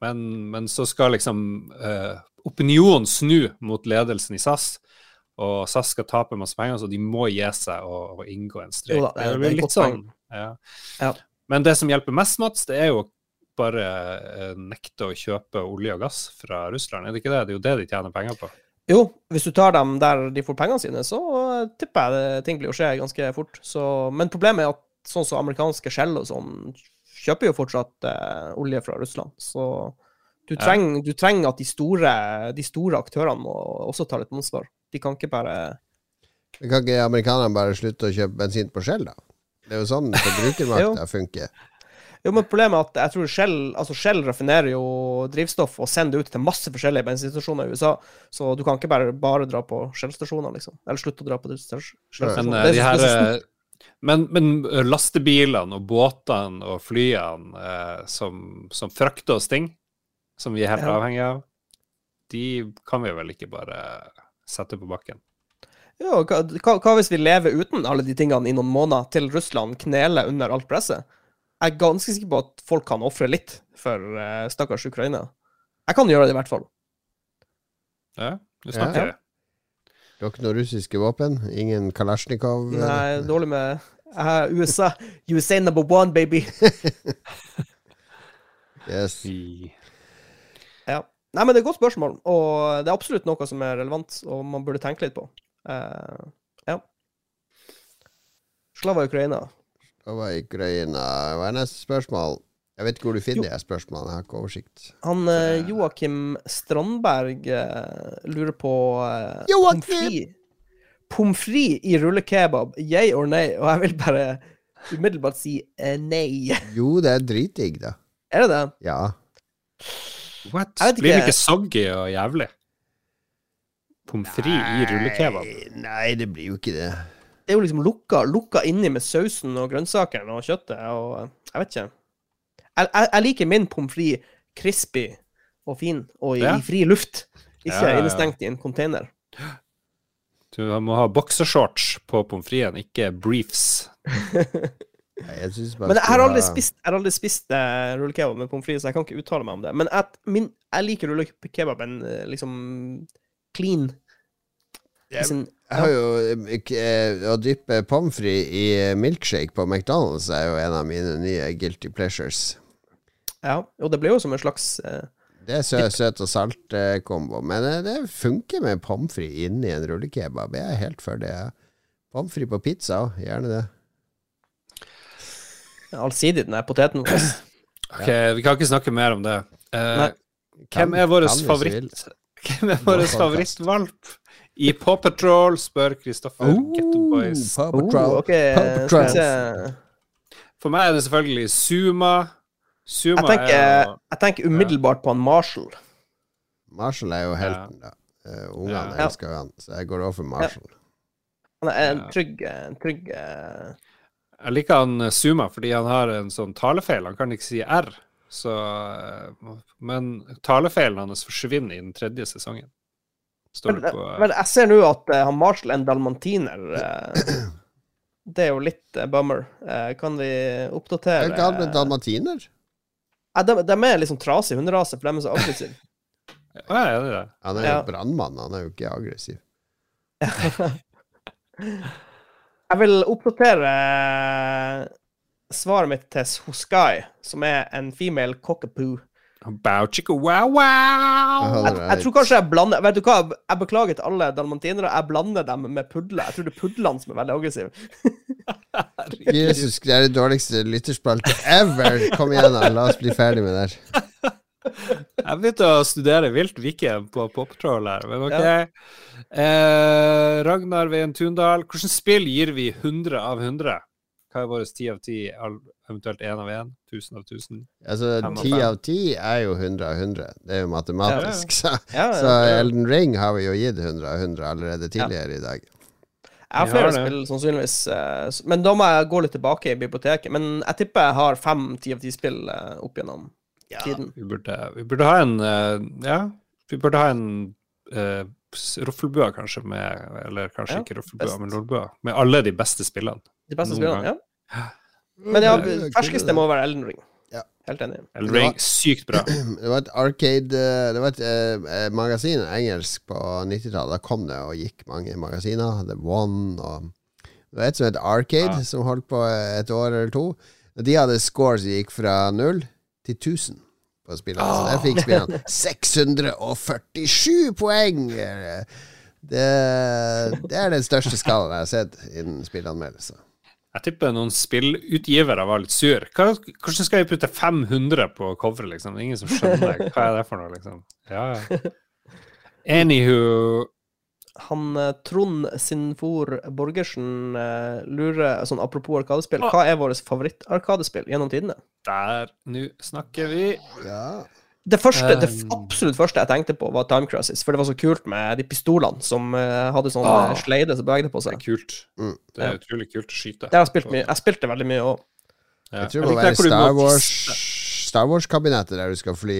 men, men så skal liksom uh, opinionen snu mot ledelsen i SAS. Og SAS skal tape masse penger, så de må gi seg og, og inngå en streik. Jo det er- det er litt sånn, ja. Ja. Men det som hjelper mest, Mats, det er jo bare eh, nekte å kjøpe olje og gass fra Russland. Er det ikke det? Det er jo det de tjener penger på. Jo, hvis du tar dem der de får pengene sine, så eh, tipper jeg det, ting blir å skje ganske fort. Så, men problemet er at sånn som amerikanske Shell og sånn, kjøper jo fortsatt eh, olje fra Russland. Så du Ja. trenger, du trenger at de store, de store aktørene må også ta litt ansvar. De kan ikke bare Men Kan ikke amerikanerne bare slutte å kjøpe bensin på Shell, da? Det er jo sånn [laughs] forbrukermakta funker. Jo, men problemet er at jeg tror Shell, altså Shell raffinerer jo drivstoff og sender det ut til masse forskjellige bensinstasjoner i USA, så du kan ikke bare, bare dra på Shell-stasjoner, liksom. Eller slutte å dra på Shell-stasjoner. Men, eh, de er her, eh, men, men lastebilene og båtene og flyene eh, som, som frakter oss ting, som vi er helt Ja. avhengige av, de kan vi vel ikke bare sette på bakken? Ja, hva, hva hvis vi lever uten alle de tingene i noen måneder, til Russland kneler under alt presset? Jeg er ganske sikker på at folk kan ofre litt for uh, stakkars Ukraina. Jeg kan gjøre det, i hvert fall. Ja, du snakker Ja. det. Du har ikke noen russiske våpen? Ingen Kalasjnikov? Nei, dårlig med uh, USA. USA number one, baby. [laughs] Yes. Ja. Nei, men det er et godt spørsmål, og det er absolutt noe som er relevant, og man burde tenke litt på. Uh, ja. Slava Ukraina. Da var Ukraina Hva er neste spørsmål? Jeg vet ikke hvor du finner de her spørsmålene. Jeg har ikke oversikt. Han eh, Joakim Strandberg eh, lurer på uh, Joakim! Pommes frites i rullekebab, yay or nay? Og jeg vil bare umiddelbart si eh, nei. [laughs] Jo, det er dritdigg, da. Er det det? Ja. What? Blir det ikke. soggy og jævlig? Pommes frites i rullekebab? Nei, det blir jo ikke det. Det er jo liksom lukka, lukka inni med sausen og grønnsakene og kjøttet og eh, Jeg vet ikke. Jeg, jeg, jeg liker min pommes frites crispy og fin og i, Ja. i fri luft. Ikke Ja, ja, ja. innestengt i en container. [gasps] Du må ha boksershorts på pommes fritesen, ikke briefs. [laughs] Jeg synes bare Men jeg har aldri spist, jeg har aldri spist uh, rullekebab med pommes frites, så jeg kan ikke uttale meg om det. Men at min, jeg liker rullekebaben en liksom clean. Jeg- Liksom, Jeg har jo eh, Å dyppe pommes frites i eh, milkshake på McDonald's er jo en av mine nye guilty pleasures. ja, og det blir jo som en slags eh, Det er sø søt og salt-kombo. Men eh, det funker med pommes frites inni en rullekebab. Jeg er helt for det. Pommes frites på pizza òg. Gjerne det. allsidig, den der poteten vår. [clears throat] Ok, Vi kan ikke snakke mer om det. Eh, hvem er vår favoritt Hvem er vår favorittvalp I Paw Patrol spør Kristoffer Oh, Getto Boys. Paw Oh, okay. ok, Paw skal Patrol. se. For meg er det selvfølgelig Suma. Suma Jeg tenker, er jeg tenker umiddelbart på han Marshall. Marshall er jo helten, da. Uh, Ungene Ja. elsker jo han, så jeg går over for Marshall. Han er en trygg, en trygg uh... Jeg liker han Zuma Suma fordi han har en sånn talefeil. Han kan ikke si R. Så, eh, men talefeilen hans forsvinner i den tredje sesongen. Står men, det på men jeg ser nå at uh, han Marshall er en dalmantiner. uh, [clears throat] det er jo litt uh, bummer. Eh, kan vi Er oppdatere det galt med dalmatiner? Ja, de, de er litt sånn trasig hunderase, for de er så aggressive. Å, ja, er det det? Han er jo Ja. brannmann, han er jo ikke aggressiv. [laughs] Jeg vil oppdatere svaret mitt til Hoskai, som er en female cockapoo. Bow chicka wow wow! Jeg, jeg tror kanskje jeg blander Vet du hva, jeg beklager til alle dalmantinere. Jeg blander dem med pudler. Jeg tror det er pudlene som er veldig aggressive. [laughs] Jesus, det er det dårligste lytterspalte ever! Kom igjen, da. La oss bli ferdig med det her. Jeg begynte å studere vilt Viken på Poptroll her, men OK. Eh, Ragnar Veien Tundal, hvilket spill gir vi 100 av 100? Hva er vår ti av ti, eventuelt én av én? Tusen av tusen? Altså, ti av ti er jo 100 av 100. Det er jo matematisk. Så, Ja, så ja. Elden Ring har vi jo gitt 100 av 100 allerede tidligere i dag. Jeg har flere spill, sannsynligvis. eh, Men da må jeg gå litt tilbake i biblioteket. Men jeg tipper jeg har fem ti av ti spill eh, opp gjennom tiden. Vi burde, vi burde ha en eh, Ja, vi burde ha en uh, roffelbua, kanskje, med Eller kanskje Ja, ikke roffelbua, men lolbua. Med alle de beste spillene. De beste spillerne, ja. Men ja, ferskeste må være Elden Ring. Ja. Helt enig. Elden var- Ring, sykt bra. [clears throat] Det var et arcade eh, Det var et eh, eh, magasin, engelsk, på 90-tallet. Da kom det og gikk mange magasiner. The One og Det var et som het Arcade, Ja. som holdt på et år eller to. De hadde scores som gikk fra null til 1000 på spillene. Så der fikk spillerne 647 [laughs] poeng! Det, det er den største skalaen jeg har sett innen spillanmeldelse. Jeg tipper noen spillutgivere var litt sur. Hva, hvordan skal vi putte 500 på coveret, liksom? Ingen som skjønner hva er det for noe, liksom. Ja, ja. Anywho Han eh, Trond Sinfor Borgersen eh, lurer sånn apropos Arkadespill. Hva er vårt favoritt-Arkadespill gjennom tidene? Der, nå snakker vi. Ja. Det første, det Um. absolutt første jeg tenkte på, var Time Crisis. For det var så kult med de pistolene som eh, hadde sånn Ah. eh, sleide som bevegde på seg. Det er kult. Mm. Det er utrolig kult å skyte. Det har jeg spilt mye. Jeg spilte veldig mye òg. Ja. Jeg tror det må være Star Wars Star Wars-kabinettet der du skal fly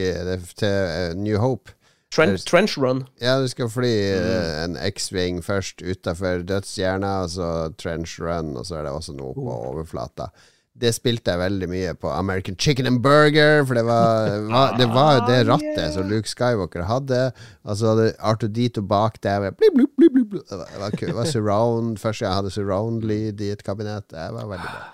til eh, New Hope. Trench, trench Run. Ja, du skal fly Mm. eh, en X-Wing først utafor dødsstjerna, og så trench run, og så er det også noe på Oh. overflata. Det spilte jeg veldig mye på American Chicken and Burger, for det var, var, det var jo det rattet som Luke Skywalker hadde. Og så hadde Arthur Dito bak der. Blip, blip, blip, blip, blip. Det var, det var, det var surround Første gang jeg hadde surround-lyd i et kabinett. Det var veldig bra.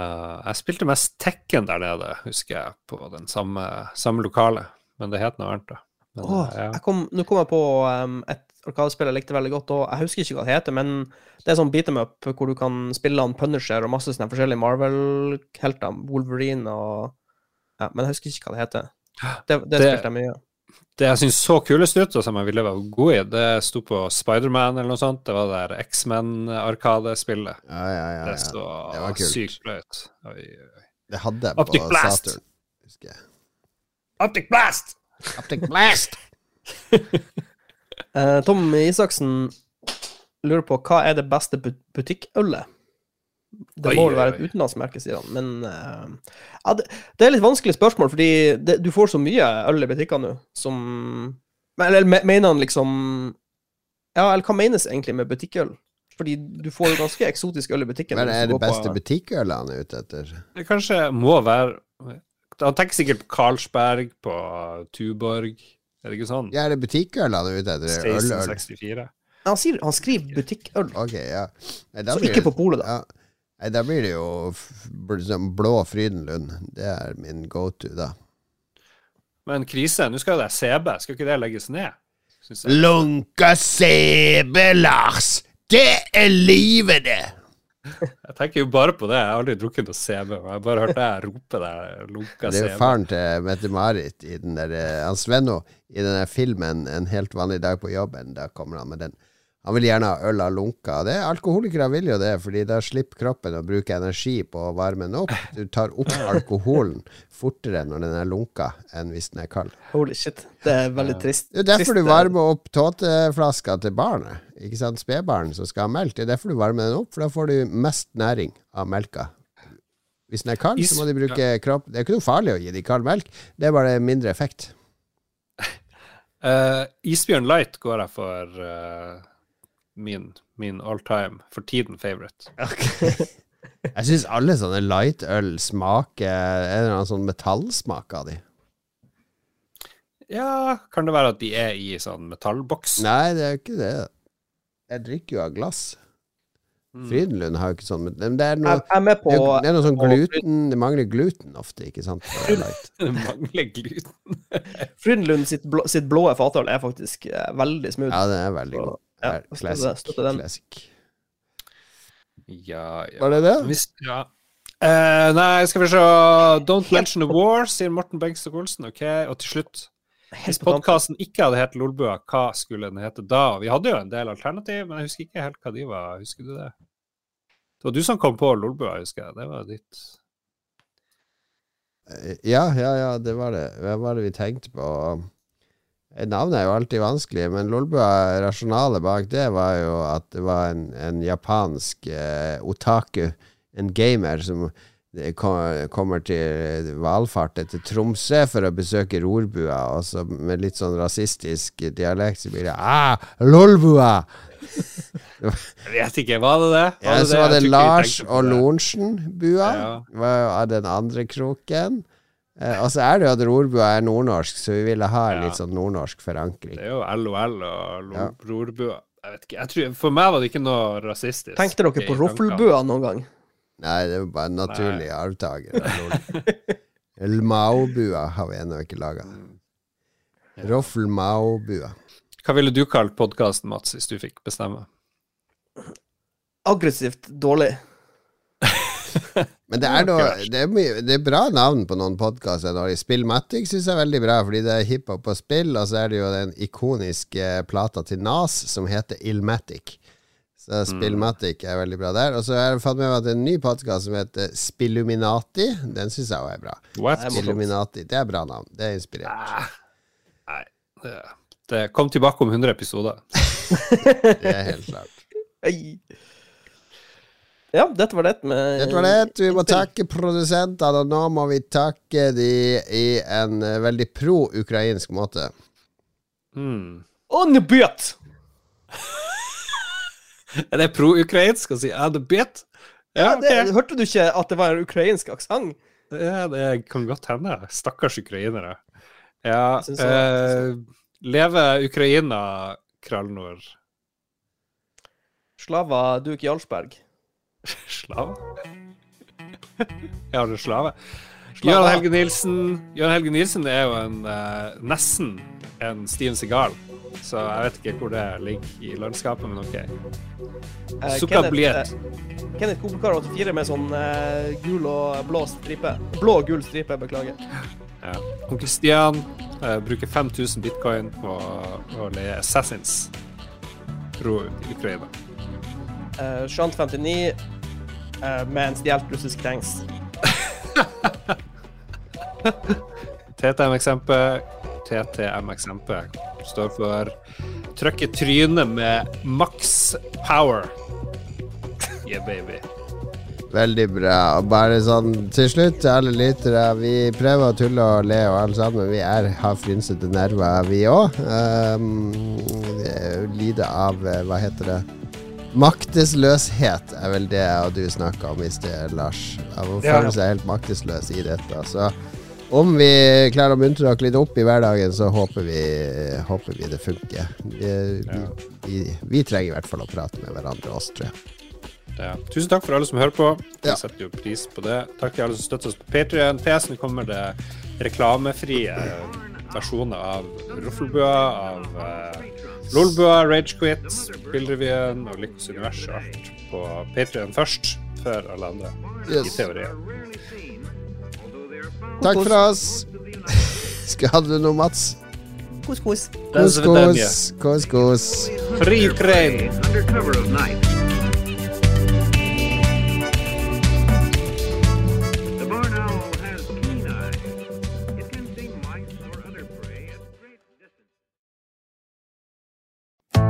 Uh, jeg spilte mest Tekken der nede, husker jeg, på den samme, samme lokale. Men det het noe annet, da. Men, Åh, uh, ja. jeg kom, nå kom jeg på um, et arkadespill jeg likte veldig godt, og jeg husker ikke hva det heter, men det er sånn beat em up hvor du kan spille han Punisher og masse sånne forskjellige Marvel-helter, Wolverine og Ja, men jeg husker ikke hva det heter. Det, det, Det- spilte jeg mye. Det jeg syns så kulest ut, og som jeg ville være god i, det sto på Spiderman eller noe sånt. Det var det der X-Men-arkadespillet. Ja, ja, ja, Det ja. så Det var kult. sykt bra ut. Oi, oi, oi. Det hadde jeg Optic på Blast. Saturn. Husker jeg. Optic Blast! Optic Blast! uh, [laughs] Tom Isaksen lurer på hva er det beste bu- butikkølet? Det må vel være et utenlandsmerke, sier han. Men uh, ja, det, det er litt vanskelig spørsmål, fordi det, du får så mye øl i butikkene nå som Eller mener han liksom Ja, eller hva menes egentlig med butikkøl? Fordi du får jo ganske eksotisk øl i butikken. Men er det går på- beste butikkølet han er ute etter? Det kanskje må være Han tenker sikkert på Carlsberg, på Tuborg. Er det ikke sånn? Ja, er det butikkøl han er ute etter? 1664. han, sier, han skriver butikkøl, Ok, ja. Nei, så blir ikke på polet, da. Ja. Nei, da blir det jo blå Frydenlund. Det er min go to, da. Men krise, nå skal jo det CB, skal ikke det legges ned? Lunka CB, Lars! Det er livet, det! Jeg tenker jo bare på det, jeg har aldri drukket noe CB. Jeg har bare hørt deg rope der, lunka Det er jo faren til Mette-Marit i den der eh, Han Svenno i den der filmen 'En helt vanlig dag på jobben'. Da kommer han med den. Han vil gjerne ha øl av lunka. Det, alkoholikere vil jo det, fordi da slipper kroppen å bruke energi på å varme den opp. Du tar opp [laughs] alkoholen fortere når den er lunka, enn hvis den er kald. Holy shit. Det er veldig trist. Det er derfor du varmer opp tåteflaska til barnet. Ikke sant? Spedbarn som skal ha melk. Det er derfor du varmer den opp, for da får du mest næring av melka. Hvis den er kald, så må de bruke kropp Det er ikke noe farlig å gi dem kald melk, det er bare mindre effekt. Uh, [laughs] Isbjørn Light går jeg for eh, min, min all time, for tiden favorite. [laughs] Jeg syns alle sånne light-øl smaker Er det noen sånn metallsmak av de. Ja, kan det være at de er i sånn metallboks? Nei, det er jo ikke det. Jeg drikker jo av glass. Mm. Frydenlund har jo ikke sånn Men det er noe, jeg er med på det er, det er noe sånn på- gluten Det mangler gluten ofte, ikke sant? [laughs] Det mangler gluten. Frydenlund sitt, blå, sitt blå fatøl er faktisk eh, veldig smooth. Ja, den er veldig god. Ja, støtter classic. den. classic. Ja, ja. Var det det? Hvis, ja. Uh, nei, skal vi se Don't mention the war, sier Morten Bengtstok Olsen. Ok, Og til slutt Hvis podkasten ikke hadde hett Lolbua, hva skulle den hete da? Vi hadde jo en del alternativ, men jeg husker ikke helt hva de var. Husker du det? Det var du som kom på Lolbua, husker jeg. Det var ditt Ja, ja, ja, det var det. Hva var det vi tenkte på? Eh, Navnet er jo alltid vanskelig, men Lolbua rasjonalet bak det var jo at det var en, en japansk eh, otaku, en gamer, som kom, kommer til valfart til Tromsø for å besøke rorbua, og så med litt sånn rasistisk dialekt så blir det Ah, Lolbua! [laughs] Jeg vet ikke, var det det? Ja, så var det vi Lars og det. Lorentzen-bua. Ja. Var den andre kroken. Eh, og så er det jo at rorbua er nordnorsk, så vi ville ha en Ja. litt sånn nordnorsk forankring. Det er jo LOL og Ja. Rorbua. Jeg vet ikke, jeg tror, For meg var det ikke noe rasistisk. Tenkte dere på roffelbua noen gang? Nei, det er jo bare en naturlig arvtaker. av [laughs] har vi ennå ikke laga. Roffelmaobua. Hva ville du kalt podkasten, Mats, hvis du fikk bestemme? Aggressivt dårlig. Men det er, [laughs] noe, det, er mye, det er bra navn på noen podkaster. Spillmatic syns jeg er veldig bra, fordi det er hiphop og spill, og så er det jo den ikoniske plata til Nas som heter Illmatic. Så Spillmatic er veldig bra der. Og så har jeg fått med meg at det er en ny podkast som heter Spilluminati. Den syns jeg òg er bra. What? Nei, Det er bra navn. Det er inspirert. Nei, det, det kom tilbake om 100 episoder. [laughs] Det er helt klart. Ja, dette var det med Dette var det. Vi må takke produsentene, og nå må vi takke de i en eh, veldig pro-ukrainsk måte. Mm. Onbjøt! [laughs] Er det pro-ukrainsk å si 'er det bit'? Ja, det. Hørte du ikke at det var en ukrainsk aksent? Ja, det kan godt hende. Stakkars ukrainere. Ja, eh, leve Ukraina, Krallnord. Slava Duk Jarlsberg. [laughs] [laughs] Slave? Ja, har du slave? Jørn Helge Nilsen Jørn Helge Nilsen er jo en eh, nesten en Steven Segal. Så jeg vet ikke hvor det ligger i landskapet, men OK. Eh, Sukka Kenneth, eh, Kenneth Kobelkar 84 med sånn eh, gul og blå stripe. Blå og gul stripe, beklager. [laughs] Ja. Onkel Stian eh, bruker 5000 bitcoin på å leie Assassins ro i Ukraina. Uh, Shant 59 uh, med en stjålet russisk tanks. TTM-eksempel TTM-eksempel står for trykk i trynet med maks power. Yeah, baby. Veldig bra. Og bare sånn til slutt alle lyttere. Vi prøver å tulle og le og alle sammen. Vi er, har frynsete nerver, vi òg. Um, lider av eh, Hva heter det? Maktesløshet er vel det jeg og du snakka om i sted, Lars. Av å føle seg helt maktesløs i dette. Så om vi klarer å muntre dere litt opp i hverdagen, så håper vi, håper vi det funker. Vi, vi, vi, vi trenger i hvert fall å prate med hverandre, oss, tror jeg. Ja. Tusen takk for alle som hører på. Vi Ja. setter jo pris på det. Takk til alle som støtter oss på Patrion. Nå kommer det reklamefrie versjoner av Roffelbua, av uh, Lolbua, Ragequit, Spillrevyen og Lykkos univers og alt på Patrion først, før alle andre. I Yes. teorien. Takk for oss. [laughs] Skal ha du noe, Mats? Kos, kos. Kos, kos. Kos, kos. Fri Ukraine!